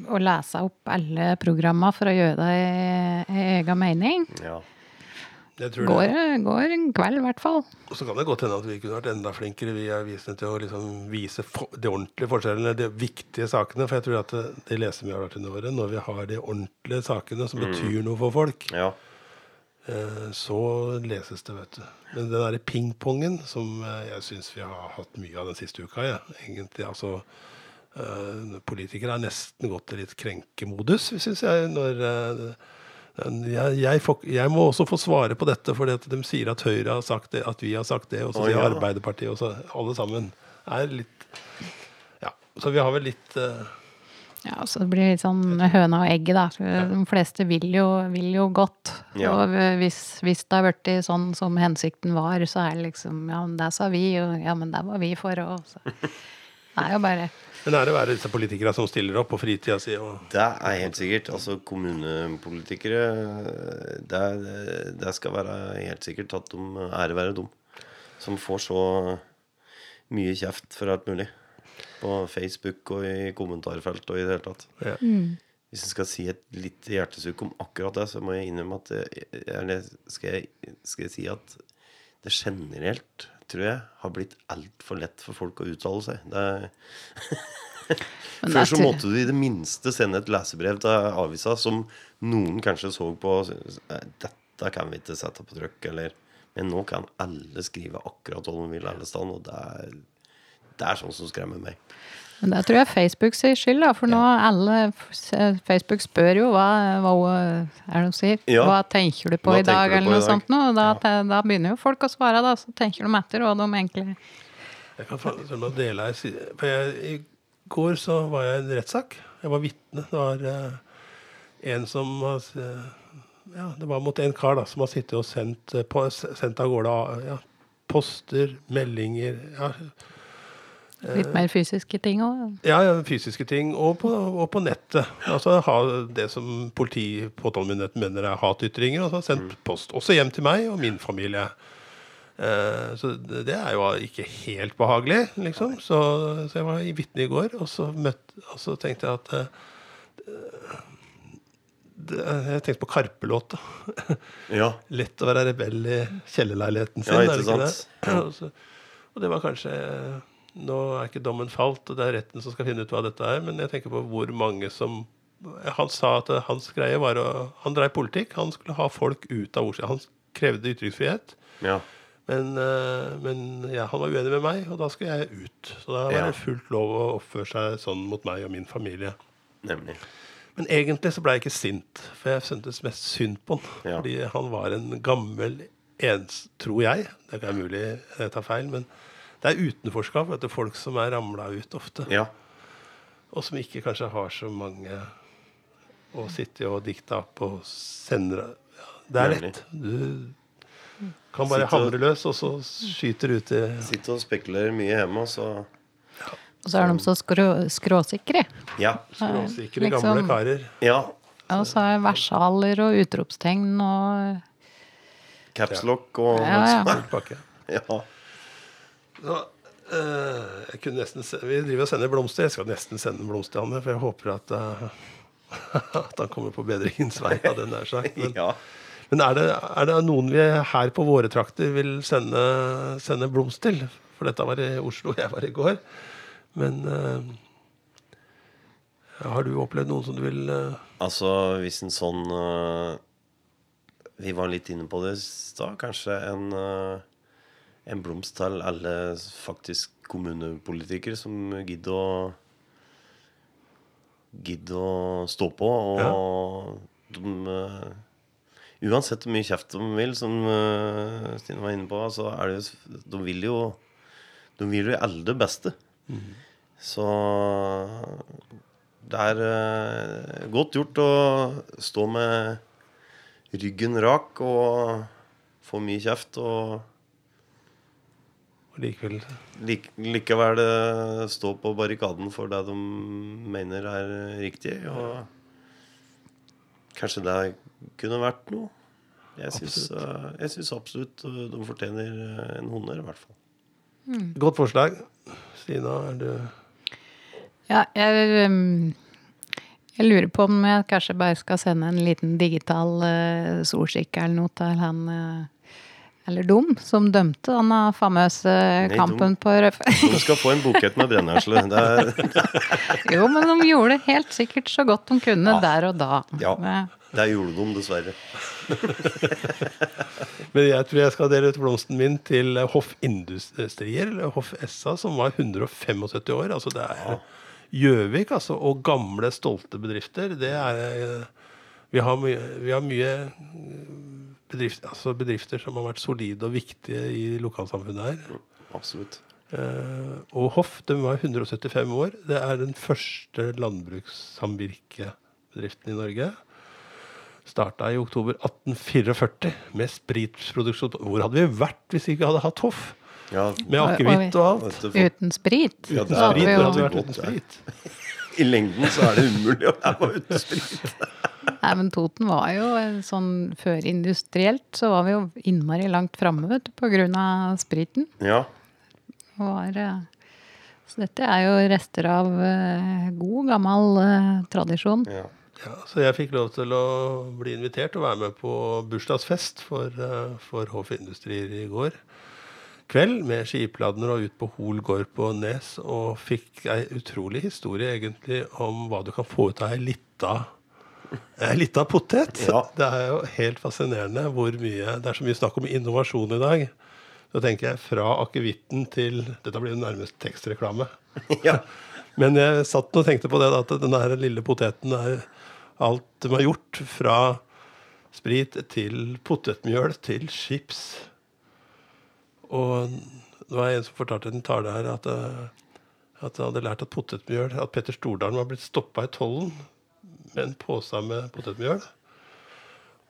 å lese opp alle programma for å gjøre deg egen mening.
Ja.
Det tror
Går,
det.
går en kveld, i hvert fall.
Og så kan det godt hende at vi kunne vært enda flinkere vi er visende til å liksom vise for, de ordentlige forskjellene, de viktige sakene. For jeg tror at det, det leser vi har vært under året, når vi har de ordentlige sakene som betyr noe for folk,
ja.
Eh, så leses det, vet du. Men den derre pingpongen som eh, jeg syns vi har hatt mye av den siste uka, ja, egentlig, altså eh, Politikere har nesten gått til litt krenkemodus, syns jeg, når jeg, jeg, får, jeg må også få svare på dette, at de sier at Høyre har sagt det, at vi har sagt det, og så sier
ja.
Arbeiderpartiet og så alle sammen er litt Ja. Så vi har vel litt
Ja, så det blir litt sånn høna og egget, da. De fleste vil jo, vil jo godt.
Ja.
Og hvis, hvis det har blitt sånn som hensikten var, så er det liksom Ja, men det sa vi, og ja, men det var vi for òg. Det er jo bare
Men er det være disse politikere som stiller opp på fritida si og
Det er helt sikkert. Altså kommunepolitikere det, det skal være helt sikkert at de ære være dum. Som får så mye kjeft for alt mulig. På Facebook og i kommentarfelt og i det hele tatt.
ja.
Hvis jeg skal si et litt hjertesukk om akkurat det, så må jeg innrømme at eller skal, jeg, skal jeg si at det generelt, tror jeg, har blitt altfor lett for folk å uttale seg. Det, <laughs> før så måtte du i det minste sende et lesebrev til avisa som noen kanskje så på og syntes, «Eh, Dette kan vi ikke sette på trykk, eller Men nå kan alle skrive akkurat hva de vil alle steder, og det er, det er sånn som skremmer meg.
Men det tror jeg Facebook sier skyld, da. For nå alle Facebook spør jo hva, hva er det de sier?
Ja.
Hva tenker du på
Hva
i dag, eller noe
dag?
sånt noe. Og Da, da begynner jo folk å svare, da. Så tenker de etter hva de egentlig
Jeg kan faktisk dele her. For jeg, I går så var jeg i en rettssak. Jeg var vitne. Det var uh, en som har eh, Ja, det var mot en kar da, som har sittet og sendt, eh, på, sendt av gårde ja, poster, meldinger ja,
Litt mer fysiske ting òg.
ja, ja, fysiske ting, og på, og på nettet. Altså ha det som politi, påtalemyndigheten mener er hatytringer, og så har sendt post. Også hjem til meg og min familie. Eh, så det, er jo ikke helt behagelig, liksom. Så, så jeg var i vitne i går, og så, møtte, og så tenkte jeg at eh, Jeg tenkte på Karpe-låta. <laughs>
Ja.
Lett å være rebell i kjellerleiligheten sin.
Ja,
er det
ikke
ikke
sant?
det? <clears throat> Og, så, og det var kanskje Nå er ikke dommen falt, og det er retten som skal finne ut hva dette er, men jeg tenker på hvor mange som Han sa at hans greie var å Han dreiv politikk. Han skulle ha folk ut av ordet. Han krevde ytringsfrihet.
ja.
Men, eh, men ja, han var uenig med meg, og da skulle jeg ut. Så da var det fullt lov å oppføre seg sånn mot meg og min familie.
Nemlig.
Men egentlig så ble jeg ikke sint, for jeg syntes mest synd på han.
Ja.
Fordi han var en gammel ens, tror jeg. Det er mulig jeg tar feil, men det er utenforskap. Vet du, folk som er ramla ut ofte.
Ja.
Og som ikke kanskje har så mange å sitte og dikte opp og sende ja, Det er lett. Du kan bare hamre løs, og så skyter du ut i
Sitter og spekulerer mye hjemme, og så
Og så er de så skrå, skråsikre.
Ja.
skråsikre
liksom-
gamle karer.
Ja.
Ja, og så er versaler og utropstegn og
Capslock og
Ja, ja.
Ja.
Så, eh, jeg kunne nesten se, Vi driver og sender blomster. Jeg skal nesten sende en blomst til han, for jeg håper at, uh, <laughs> at han kommer på bedringens vei. av den der sagt. Men, <laughs>
ja.
men er, det, er det noen vi her på våre trakter vil sende, sende blomst til? For dette var i Oslo, jeg var i går. Men eh, har du opplevd noen som du vil uh...
Altså, hvis en sånn uh, Vi var litt inne på det i stad. Kanskje en, eh, en blomst til alle faktisk kommunepolitikere som gidder å Gidder å stå på. Og de eh, Uansett hvor mye kjeft de vil, som eh, Stine var inne på, så er det jo De vil jo De vil jo alle det beste. Så det er eh, godt gjort å stå med ryggen rak og få mye kjeft. Og
likevel
lik, likevel eh, stå på barrikaden for det de mener er riktig. Og kanskje det kunne vært noe. Jeg syns, absolutt. absolutt eh, de fortjener eh, en honnør, i hvert fall.
Godt forslag. Stina, er du
Ja, jeg, um, jeg lurer på om jeg kanskje bare skal sende en liten digital uh, solskikk eller noe til han uh, Eller dum, som dømte denne famøse
Nei,
kampen på Rødfjell. <laughs>
De skal få en bukett med brennesle. Er, <laughs>
jo, men de gjorde det helt sikkert så godt de kunne der og da.
Ja. Det gjorde de, dessverre. <laughs>
Men jeg tror jeg skal dele ut blomsten min til Hoff Industrier, eller Hoff SA, som var 175 år. Altså det er Gjøvik, altså. Og gamle, stolte bedrifter. Det er eh, Vi har mye, vi har mye bedrifter, altså bedrifter som har vært solide og viktige i lokalsamfunnet her.
Absolutt.
Eh, og Hoff de var 175 år. Det er den første landbrukssamvirkebedriften i Norge. Starta i oktober 1844 med spritproduksjon. Hvor hadde vi vært hvis vi ikke hadde hatt Hoff?
Ja,
Med akevitt og alt.
Uten sprit.
Ja, det er
hadde
Sprit,
vi jo
hadde vi vært uten sprit?
I lengden så er det umulig å være uten sprit.
Nei, men Toten var jo sånn før industrielt, så var vi jo innmari langt framme, vet du, på grunn av spriten.
Ja.
Var, eh, så dette er jo rester av eh, god, gammel eh, tradisjon.
ja.
Ja, så jeg fikk lov til å bli invitert og være med på bursdagsfest for, for Hoff Industrier i går kveld med skipladner og ut på Hol gård på Nes. Og fikk ei utrolig historie egentlig om hva du kan få ut av ei lita ei lita potet.
Ja.
Det er jo helt fascinerende hvor mye Det er så mye snakk om innovasjon i dag. Så tenker jeg fra akevitten til Dette blir jo nærmest tekstreklame. <laughs>
ja.
Men jeg satt og tenkte på det, at denne her lille poteten er alt de har gjort. Fra sprit til potetmjøl til chips. Og det var en som fortalte en tale her at, eh, at han hadde lært at potetmjøl At Petter Stordalen var blitt stoppa i tollen med en pose med potetmjøl.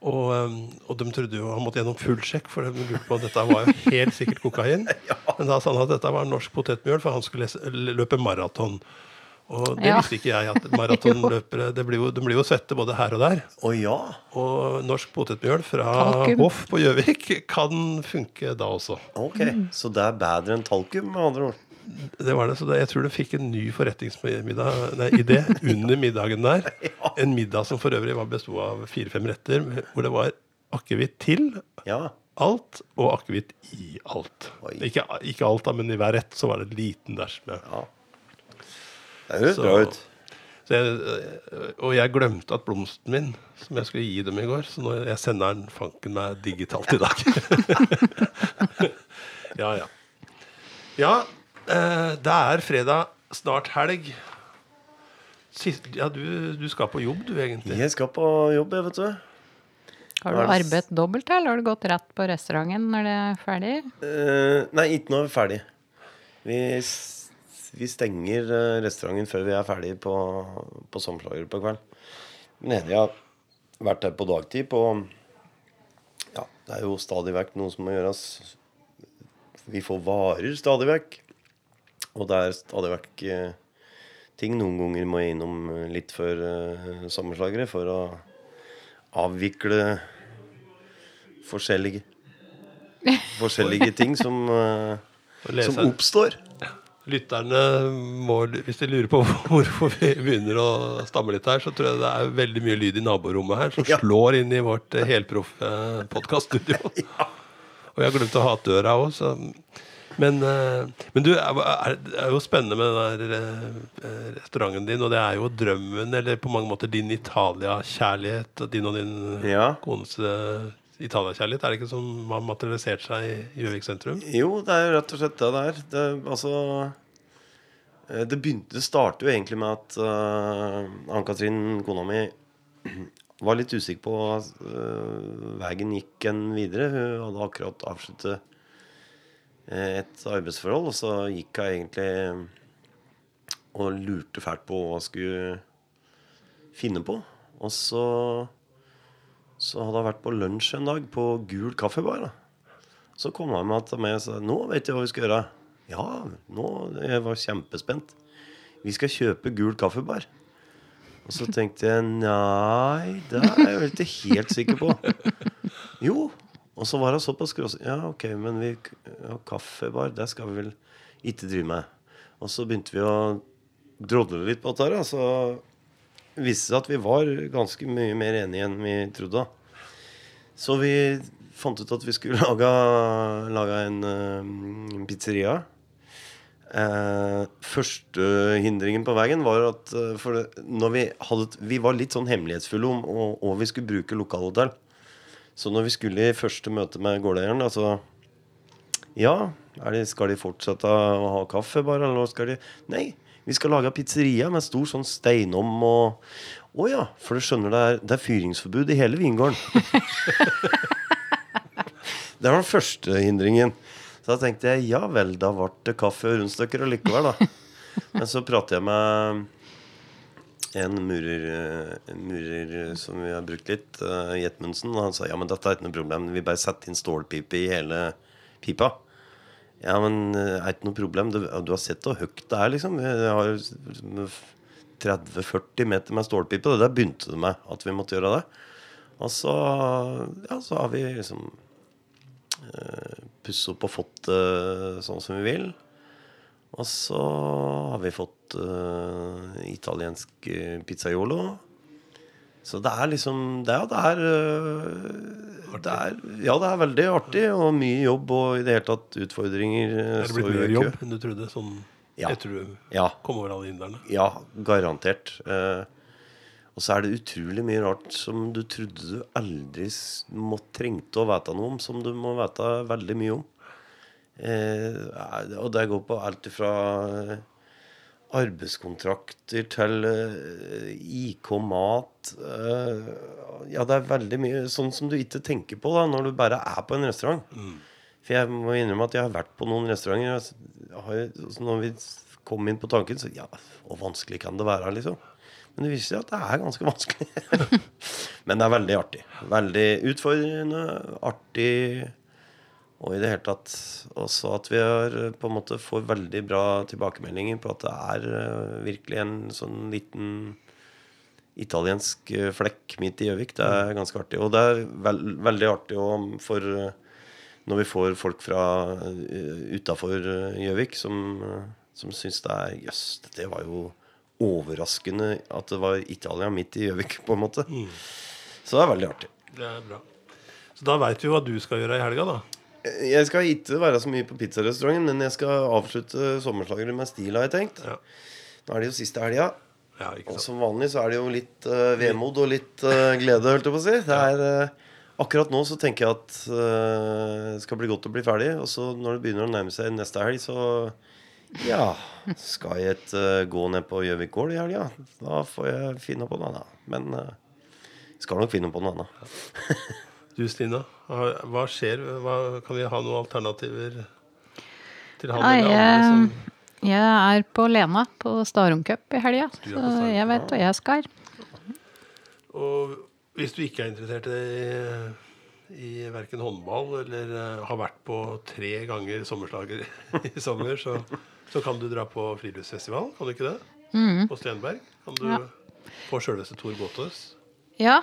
Og, eh, og de trodde jo han måtte gjennom full sjekk, for de lurte på at dette var jo helt sikkert kokain. <laughs> Men da sa han at dette var norsk potetmjøl, for han skulle løpe maraton. Og det
Ja.
visste ikke jeg, at maratonløpere det blir jo, De blir jo svette både her og der.
Å ja.
Og norsk potetmjøl fra
Talkum.
Hoff på Gjøvik kan funke da også.
Ok. Så det er bedre enn talkum, med andre ord.
Det var det, så det, Jeg tror du fikk en ny forretningsmiddag under middagen der. <laughs> En middag som for øvrig var besto av fire-fem retter, hvor det var akevitt til
Ja.
alt og akevitt i alt. Ikke, ikke alt, da, men i hver rett så var det en liten dæsj med.
ja. Det høres bra ut.
Så jeg, og jeg glemte at blomsten min, som jeg skulle gi dem i går, så nå jeg sender den fanken meg digitalt i dag. <laughs> ja, ja. Ja, eh, det er fredag, snart helg. Sist, ja, du, du skal på jobb, du, egentlig.
Jeg skal på jobb, jeg, vet du.
Har du
det-
arbeidet dobbelt, eller har du gått rett på restauranten når det er ferdig?
Uh, nei, ikke når vi er ferdig. Vi, vi stenger eh, restauranten før vi er ferdig på, på sommerslager på kveld. Men jeg har vært der på dagtid på Ja, det er jo stadig vekk noe som må gjøres. Vi får varer stadig vekk. Og det er stadig vekk eh, ting. Noen ganger må jeg innom litt før eh, sommerslagere for å avvikle forskjellige <laughs> Forskjellige ting som, som oppstår.
Lytterne må, hvis de lurer på <laughs> hvorfor vi begynner å stamme litt her, så tror jeg det er veldig mye lyd i naborommet her som
Ja.
slår inn i vårt eh, helproffe podkaststudio. <laughs> Og jeg har glemt å ha døra òg, så men, eh, men du, det er jo spennende med den der eh, restauranten din, og det er jo drømmen, eller på mange måter din Italia-kjærlighet, din og din
Ja.
kones eh, Italia-kjærlighet, er det ikke som har materialisert seg i Gjøvik sentrum?
Jo, det er rett og slett det det er. Det, altså eh, Det begynte Det startet jo egentlig med at uh, Ann-Katrin, kona mi, <clears throat> var litt usikker på uh, veien gikk en videre. Hun hadde akkurat avsluttet et arbeidsforhold, og så gikk hun egentlig og lurte fælt på hva hun skulle finne på. Og så så hadde jeg vært på lunsj en dag på Gul kaffebar. da. Så kom han med til meg og sa nå vet jeg hva vi skal gjøre. Ja, nå jeg var kjempespent. Vi skal kjøpe Gul kaffebar. Og så tenkte jeg nei, det er jeg jo ikke helt sikker på. <laughs> Jo. Og så var hun såpass skrås. Ja, ok, men vi, ja, kaffebar, det skal vi vel ikke drive med. Og så begynte vi å drodle litt på dette. Så viste seg at vi var ganske mye mer enige enn vi trodde. Så vi fant ut at vi skulle <laughs> lage, lage en en, pizzeria. Eh, første hindringen på veien var at eh, det, når vi, hadde, vi var litt sånn hemmelighetsfulle om og vi skulle bruke lokalhotell. Så når vi skulle i første møte med gårdeieren altså, Ja, de, skal de fortsette å ha kaffe, bare? Eller skal de Nei, vi skal lage pizzeria med stor sånn steinom og Å ja, for du skjønner det er, det er fyringsforbud i hele vingården. <laughs> det var den første hindringen. Så da tenkte jeg ja vel, da ble det kaffe og rundstykker allikevel, da. Men så prater jeg med en murer, eh, en murer som vi har brukt litt, uh, Jetmundsen. Og han sa ja, men dette er ikke noe problem. Vi bare setter inn stålpipe i hele pipa. Ja, men det er ikke noe problem. Du, har sett hvor høyt det er, liksom. Vi har 30-40 meter med stålpipe. Det der begynte det med, at vi måtte gjøre det. Og så, ja, så har vi liksom uh, pusset opp og fått det sånn som vi vil. Og så har vi fått uh, italiensk pizzaiolo. Så det er liksom Det, det er eh, det er, Ja, det er veldig artig og mye jobb og i det hele tatt utfordringer.
Er det blitt mer jobb enn du trodde? Sånn
Ja.
etter du
Ja.
kom over alle inderne?
Ja, garantert. Eh, og så er det utrolig mye rart som du trodde du aldri må, trengte å vite noe om, som du må vite veldig mye om. Eh, og det går på alt ifra arbeidskontrakter til eh, IK mat eh, Ja, det er veldig mye sånn som du ikke tenker på da når du bare er på en restaurant. For jeg må innrømme at jeg har vært på noen restauranter. Har, så når vi kom inn på tanken, så ja, hvor vanskelig kan det være, liksom? Men det viser seg at det er ganske vanskelig. <laughs> Men det er veldig artig. Veldig utfordrende, artig. Og i det hele tatt også at vi har, eh, på en måte får veldig bra tilbakemeldinger på at det er eh, virkelig en sånn liten italiensk eh, flekk midt i Gjøvik. Det er ganske artig. Og det er veld, veldig artig òg for når vi får folk fra utafor Gjøvik som, som syns det er Jøss, det var jo overraskende at det var Italia midt i Gjøvik, <laughs> på en måte. Så det er veldig artig.
Det er bra. Så da veit vi hva du skal gjøre i helga, da.
Jeg skal ikke være så mye på pizzarestauranten, men jeg skal avslutte sommerslagere med stil, har jeg tenkt.
Ja.
Nå er det jo siste helga.
Ja,
Og som vanlig så er det jo litt uh, vemod og litt uh, glede, holdt jeg på å si. Det er, uh, akkurat nå så tenker jeg at det skal bli godt å bli ferdig. Og så når det begynner å nærme seg neste helg, så ja Skal jeg et, gå ned på Gjøvik gård i helga? Da får jeg finne på noe annet. Men jeg skal nok finne på noe annet.
Du, Stina. Hva skjer? Hva, kan vi ha noen alternativer til han
Nei,
eller andre som
jeg, er på Lena på Starum Cup i helga, så jeg vet hva jeg skal.
Og hvis du ikke er interessert i, i verken håndball eller eh, har vært på tre ganger sommerslager <laughs> i sommer, så, så kan du dra på friluftsfestival, kan du ikke det? På Stenberg. Kan du
Ja.
få sjølveste Tor Båtås
Ja,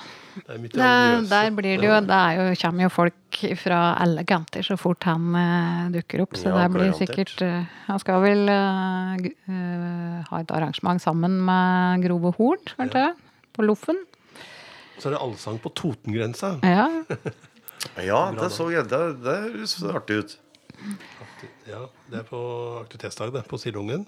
Det er
det, der blir det jo Det er jo, kommer jo folk fra alle kanter så fort han uh, dukker opp. Så
Ja,
det blir sikkert uh, Han skal vel uh, ha et arrangement sammen med Grove Horn, kanskje? På Loffen.
Så er det allsang på Totengrensa.
Ja. <laughs>
Ja, det så jeg. Det, det høres artig ut.
Ja, Det er på aktivitetsdag, det. På Sildungen.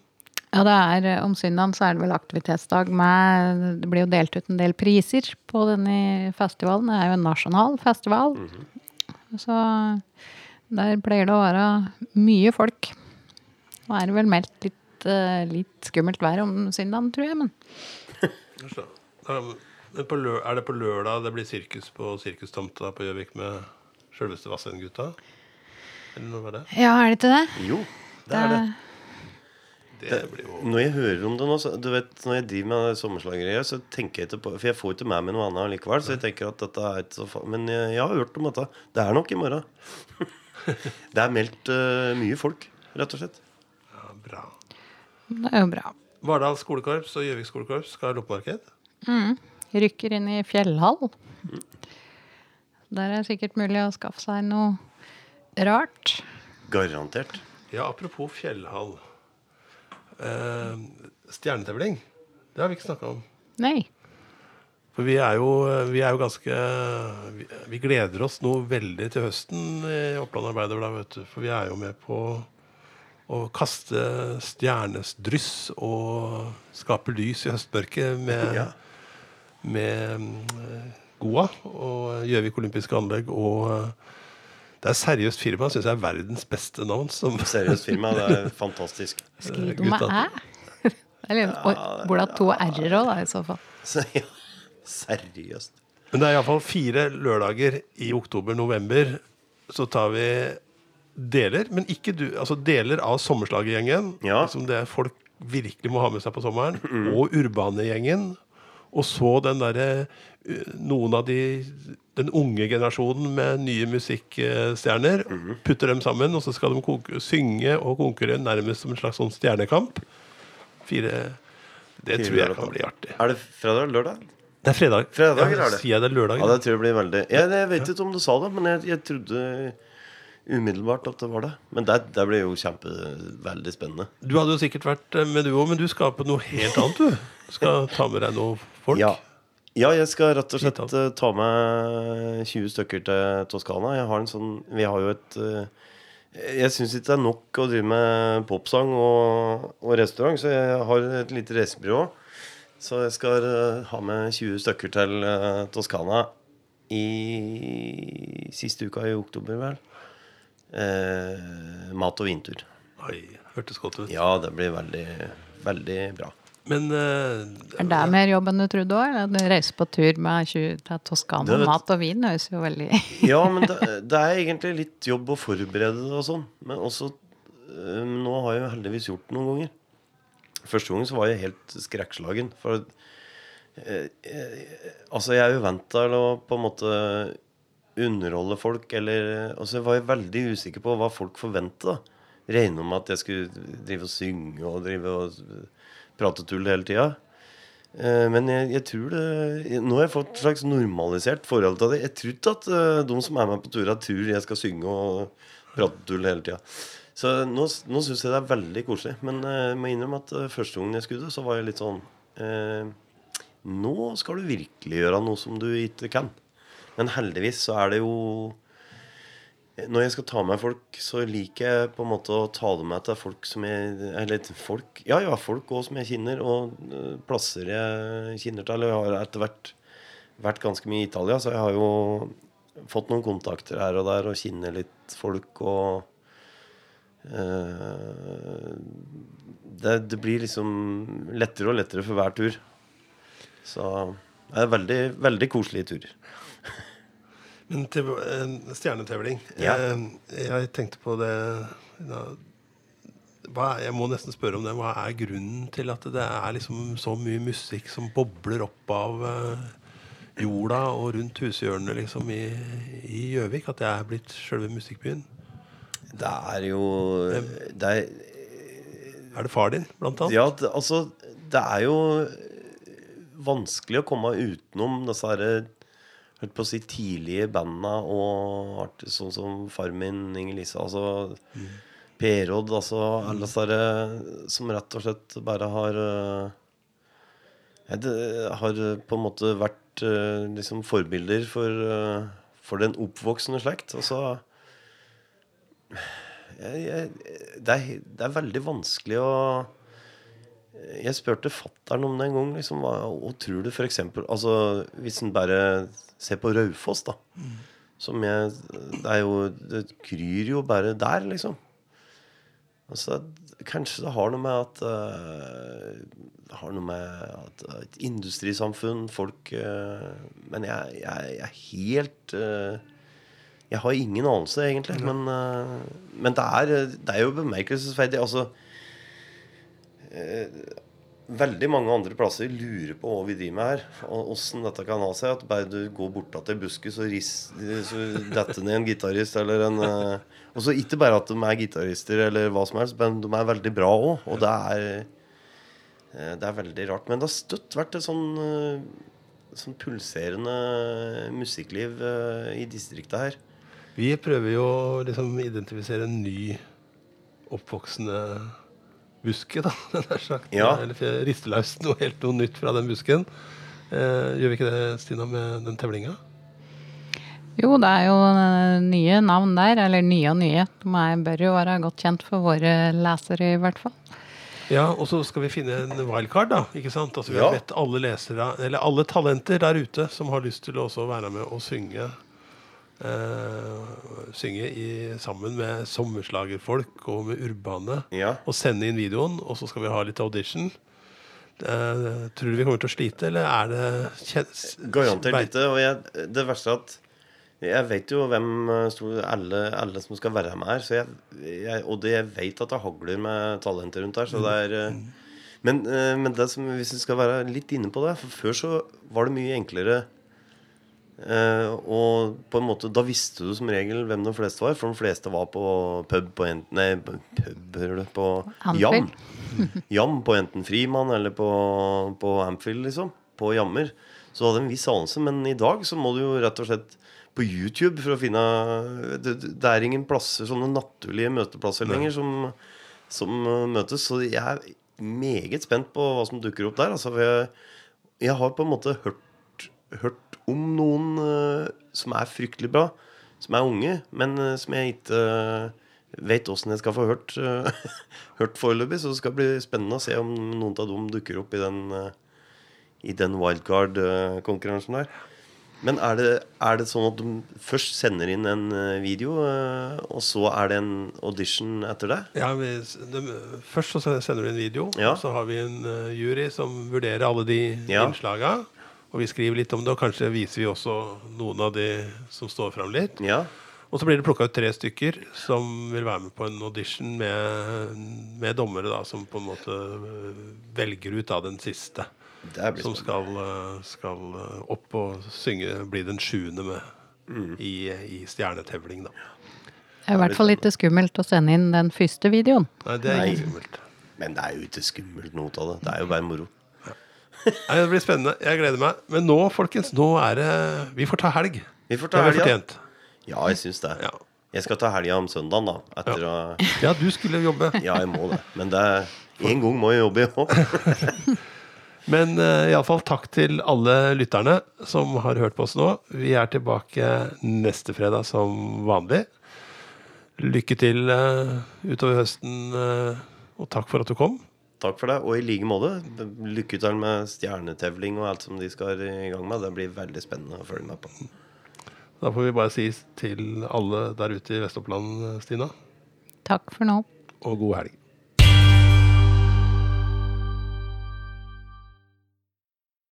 Ja, det er, eh, Om søndagen så er det vel aktivitetsdag med Det blir jo delt ut en del priser på denne festivalen. Det er jo en nasjonal festival. Så der pleier det å være mye folk. Nå er det vel meldt litt, eh, litt skummelt vær om søndagen, tror jeg. Men <laughs>
lø er det på lørdag det blir sirkus på Sirkustomta på Gjøvik med sjølveste Vassendgutta? Eller noe var det?
ja, er det ikke det?
Jo, det er det.
Det blir jo
Når jeg hører om det nå, så, du vet, når jeg driver med sommerslageriet, så tenker jeg ikke på For jeg får ikke med meg noe annet likevel, så jeg tenker at dette er ikke så fa Men jeg, jeg har hørt om dette. Det er nok i morgen. <laughs> det er meldt uh, mye folk, rett og slett.
ja, bra.
Det er jo bra.
Vardal skolekorps og Gjøvik skolekorps skal ha loppemarked.
Rykker inn i fjellhall. Der er det sikkert mulig å skaffe seg noe rart.
Garantert.
Ja, apropos fjellhall. Eh, stjernetevling. Det har vi ikke snakka om.
Nei.
For vi er jo, vi er jo ganske vi, vi gleder oss nå veldig til høsten i Oppland Arbeiderblad, vet du. For vi er jo med på å kaste stjernedryss og skape lys i høstmørket med,
Ja.
med mm, Goa og Gjøvik olympiske anlegg. Og eh, det er seriøst firma, syns jeg er verdens beste navn. Som,
Seriøst firma. Det er fantastisk.
Skriv du med æ? <laughs> Det er Burde ha to r-er òg, da, i så fall.
Ja. Seriøst.
Men det er iallfall fire lørdager i oktober-november. Så tar vi deler, men ikke du, altså deler av Sommerslaggjengen,
Ja.
som det folk virkelig må ha med seg på sommeren, og Urbane-gjengen. Og så den derre uh, Noen av de Den unge generasjonen med nye musikkstjerner. Putter dem sammen, og så skal de synge og konkurrere nærmest som en slags sånn stjernekamp. Fire Det
Fire
tror jeg kan bli artig.
Er det fredag eller lørdag?
Det er fredag.
fredag
ja,
er det.
Sier jeg det er lørdag?
Ja, det tror jeg blir veldig jeg, jeg vet ikke om du sa det, men jeg, jeg trodde umiddelbart at det var det. Men det, det blir jo kjempe veldig spennende.
Du hadde jo sikkert vært eh, med du òg, men du skal på noe helt annet, du. Du skal ta med deg noe folk.
Ja. Ja, jeg skal rett og slett eh, ta med 20 stykker til Toskana. Jeg har en sånn Vi har jo et uh, Jeg syns ikke det er nok å drive med popsang og, og restaurant, så jeg har et lite reisebyrå. Så jeg skal uh, ha med 20 stykker til Toskana i siste uka i oktober, vel. Mat- og vintur.
Oi, hørtes godt ut.
Ja, det blir veldig, veldig bra.
Men uh,
Er det mer jobb enn du trodde òg? Reise på tur med 20 til Toskana.
Det
Mat og vin høres jo veldig <laughs>
Ja, men det, det er egentlig litt jobb å forberede det og sånn. Men også øh, Nå har jeg jo heldigvis gjort det noen ganger. Første gangen så var jeg helt skrekkslagen. For uh, uh, Altså, jeg er jo vant til å på en måte underholde folk, eller Altså, jeg var jo veldig usikker på hva folk forventa. Regna med at jeg skulle drive og synge og drive og prate tull hele tida. Eh, Men jeg, jeg tror det Nå har jeg fått et slags normalisert forhold til det. Jeg tror ikke at eh, de som er med på turer, tror jeg skal synge og prate tull hele tida. Så nå, nå syns jeg det er veldig koselig. Men eh, jeg må innrømme at første gangen jeg skulle det, så var jeg litt sånn eh, Nå skal du virkelig gjøre noe som du ikke kan. Men heldigvis så er det jo når jeg skal ta med folk, så liker jeg på en måte å ta det med til folk som jeg Eller folk Ja, ja, folk òg som jeg kjenner, og øh, plasser jeg kjenner til. Jeg har etter hvert vært ganske mye i Italia, så jeg har jo fått noen kontakter her og der og kjenner litt folk og uh, det, det blir liksom lettere og lettere for hver tur. Så det er veldig, veldig koselige turer. <laughs>
Men til eh, stjernetevling.
Ja.
Eh, Jeg tenkte på det hva, Jeg må nesten spørre om det. Hva er grunnen til at det er liksom så mye musikk som bobler opp av eh, jorda og rundt hushjørnene liksom i i Gjøvik? At det er blitt sjølve musikkbyen?
Det er jo det er,
Er det far din, blant annet?
Ja, det, altså Det er jo vanskelig å komme utenom disse her, holdt på å si, tidlige banda og sånn som Farmin, Inger-Lise altså P-Rod, altså alle disse som rett og slett bare har eh, det har på en måte vært eh, liksom forbilder for, eh, for den oppvoksende slekt. Altså jeg, jeg, det, er, det er veldig vanskelig å Jeg spurte fattern om det en gang. Liksom, hva, og tror du for eksempel, Altså, hvis en bare ser på Raufoss, da. Som jeg Det er jo Det kryr jo bare der, liksom. Altså, kanskje det har noe med at uh, Det har noe med at et industrisamfunn, folk uh, Men jeg, jeg, jeg er helt Jeg har ingen anelse, egentlig. Men, men det, er, det, er, jo bemerkelsesverdig. Altså Veldig mange andre plasser lurer på hva vi driver med her. Og åssen dette kan ha seg. At bare du går borta til buskis og detter ned en gitarist eller en og så ikke bare at de er gitarister, eller hva som helst, men de er veldig bra òg. Og det er, eh, det er veldig rart. Men det har støtt vært et sånn, eh, sånn pulserende musikkliv eh, i distriktet her.
Vi prøver jo å liksom identifisere en ny oppvoksende buske, da. <laughs> sagt.
Ja.
Eller riste løs noe helt noe nytt fra den busken. Eh, gjør vi ikke det, Stina, med den tevlinga?
Jo, det er jo eh, nye navn der. Eller nye og nye. De bør jo være godt kjent for våre lesere, i hvert fall.
Ja, og så skal vi finne en wildcard, da. ikke sant? Altså, vi har bedt alle lesere, eller alle talenter der ute som har lyst til å også være med og synge. Eh, synge i, sammen med sommerslagerfolk og med urbane.
Ja.
Og sende inn videoen, og så skal vi ha litt audition. Uh, tror du vi kommer til å slite, eller er det
Garantert lite. Og jeg, det verste er at jeg vet jo hvem eh, alle, alle, som skal være med her. Jeg, jeg, og det, jeg vet at det hagler med talenter rundt her. Så det er, eh, men, men det som, hvis vi skal være litt inne på det For før så var det mye enklere. Og på en måte Da visste du som regel hvem de fleste var. For de fleste var på pub på enten Nei, pub på Jam. Jam på enten Frimann eller på, på Amfield, liksom. På Jammer. Så du hadde en viss anelse. Men i dag så må du jo rett og slett på YouTube for å finne Det, det er ingen plasser, sånne naturlige møteplasser lenger som, som, uh, møtes. Så jeg er meget spent på hva som dukker opp der. Altså, jeg, jeg, har på en måte hørt, hørt om noen uh, som er fryktelig bra, som er unge, men uh, som jeg ikke uh, vet åssen jeg skal få hørt, <laughs> hørt foreløpig. Så det skal bli spennende å se om noen av dem dukker opp i den, i den wildcard-konkurransen der. Men er det, er det, sånn at du først sender inn en eh, video, eh, og så er det en audition etter det?
Ja, vi, de, Først så sender du en video,
ja.
og så har vi en jury som vurderer alle de ja. innslaga. Og vi skriver litt om det, og kanskje viser vi også noen av de som står fram litt.
Ja.
Og så blir det plukka ut tre stykker som vil være med på en audition med, med dommere da, som på en måte velger ut av den siste som skal, eh, skal, eh, opp og synge, bli den sjuende med mm. i, i stjernetevling, da.
Det er i hvert fall litt skummelt å sende inn den første videoen.
Nei, det er ikke skummelt.
Men det er jo ikke skummelt noe av det. Det er jo bare moro.
Nei, Det blir spennende. Jeg gleder meg. Men nå, folkens, nå er det Vi får ta helg.
Vi får ta helg, ja. Ja, jeg syns det.
Ja.
Jeg skal ta helga om søndagen, da. Etter
ja.
å
Ja, du skulle jobbe. <laughs>
Ja, jeg må det. Men det en gang må jeg jobbe, jeg òg. <laughs>
Men uh, iallfall takk til alle lytterne som har hørt på oss nå. Vi er tilbake neste fredag som vanlig. Lykke til uh, utover høsten, uh, og takk for at du kom.
Takk for det, og i like måte. Lykke til med stjernetevling og alt som de skal i gang med. Det blir veldig spennende å følge med på.
Da får vi bare si til alle der ute i Vest-Oppland, Stina
Takk for nå.
Og god helg.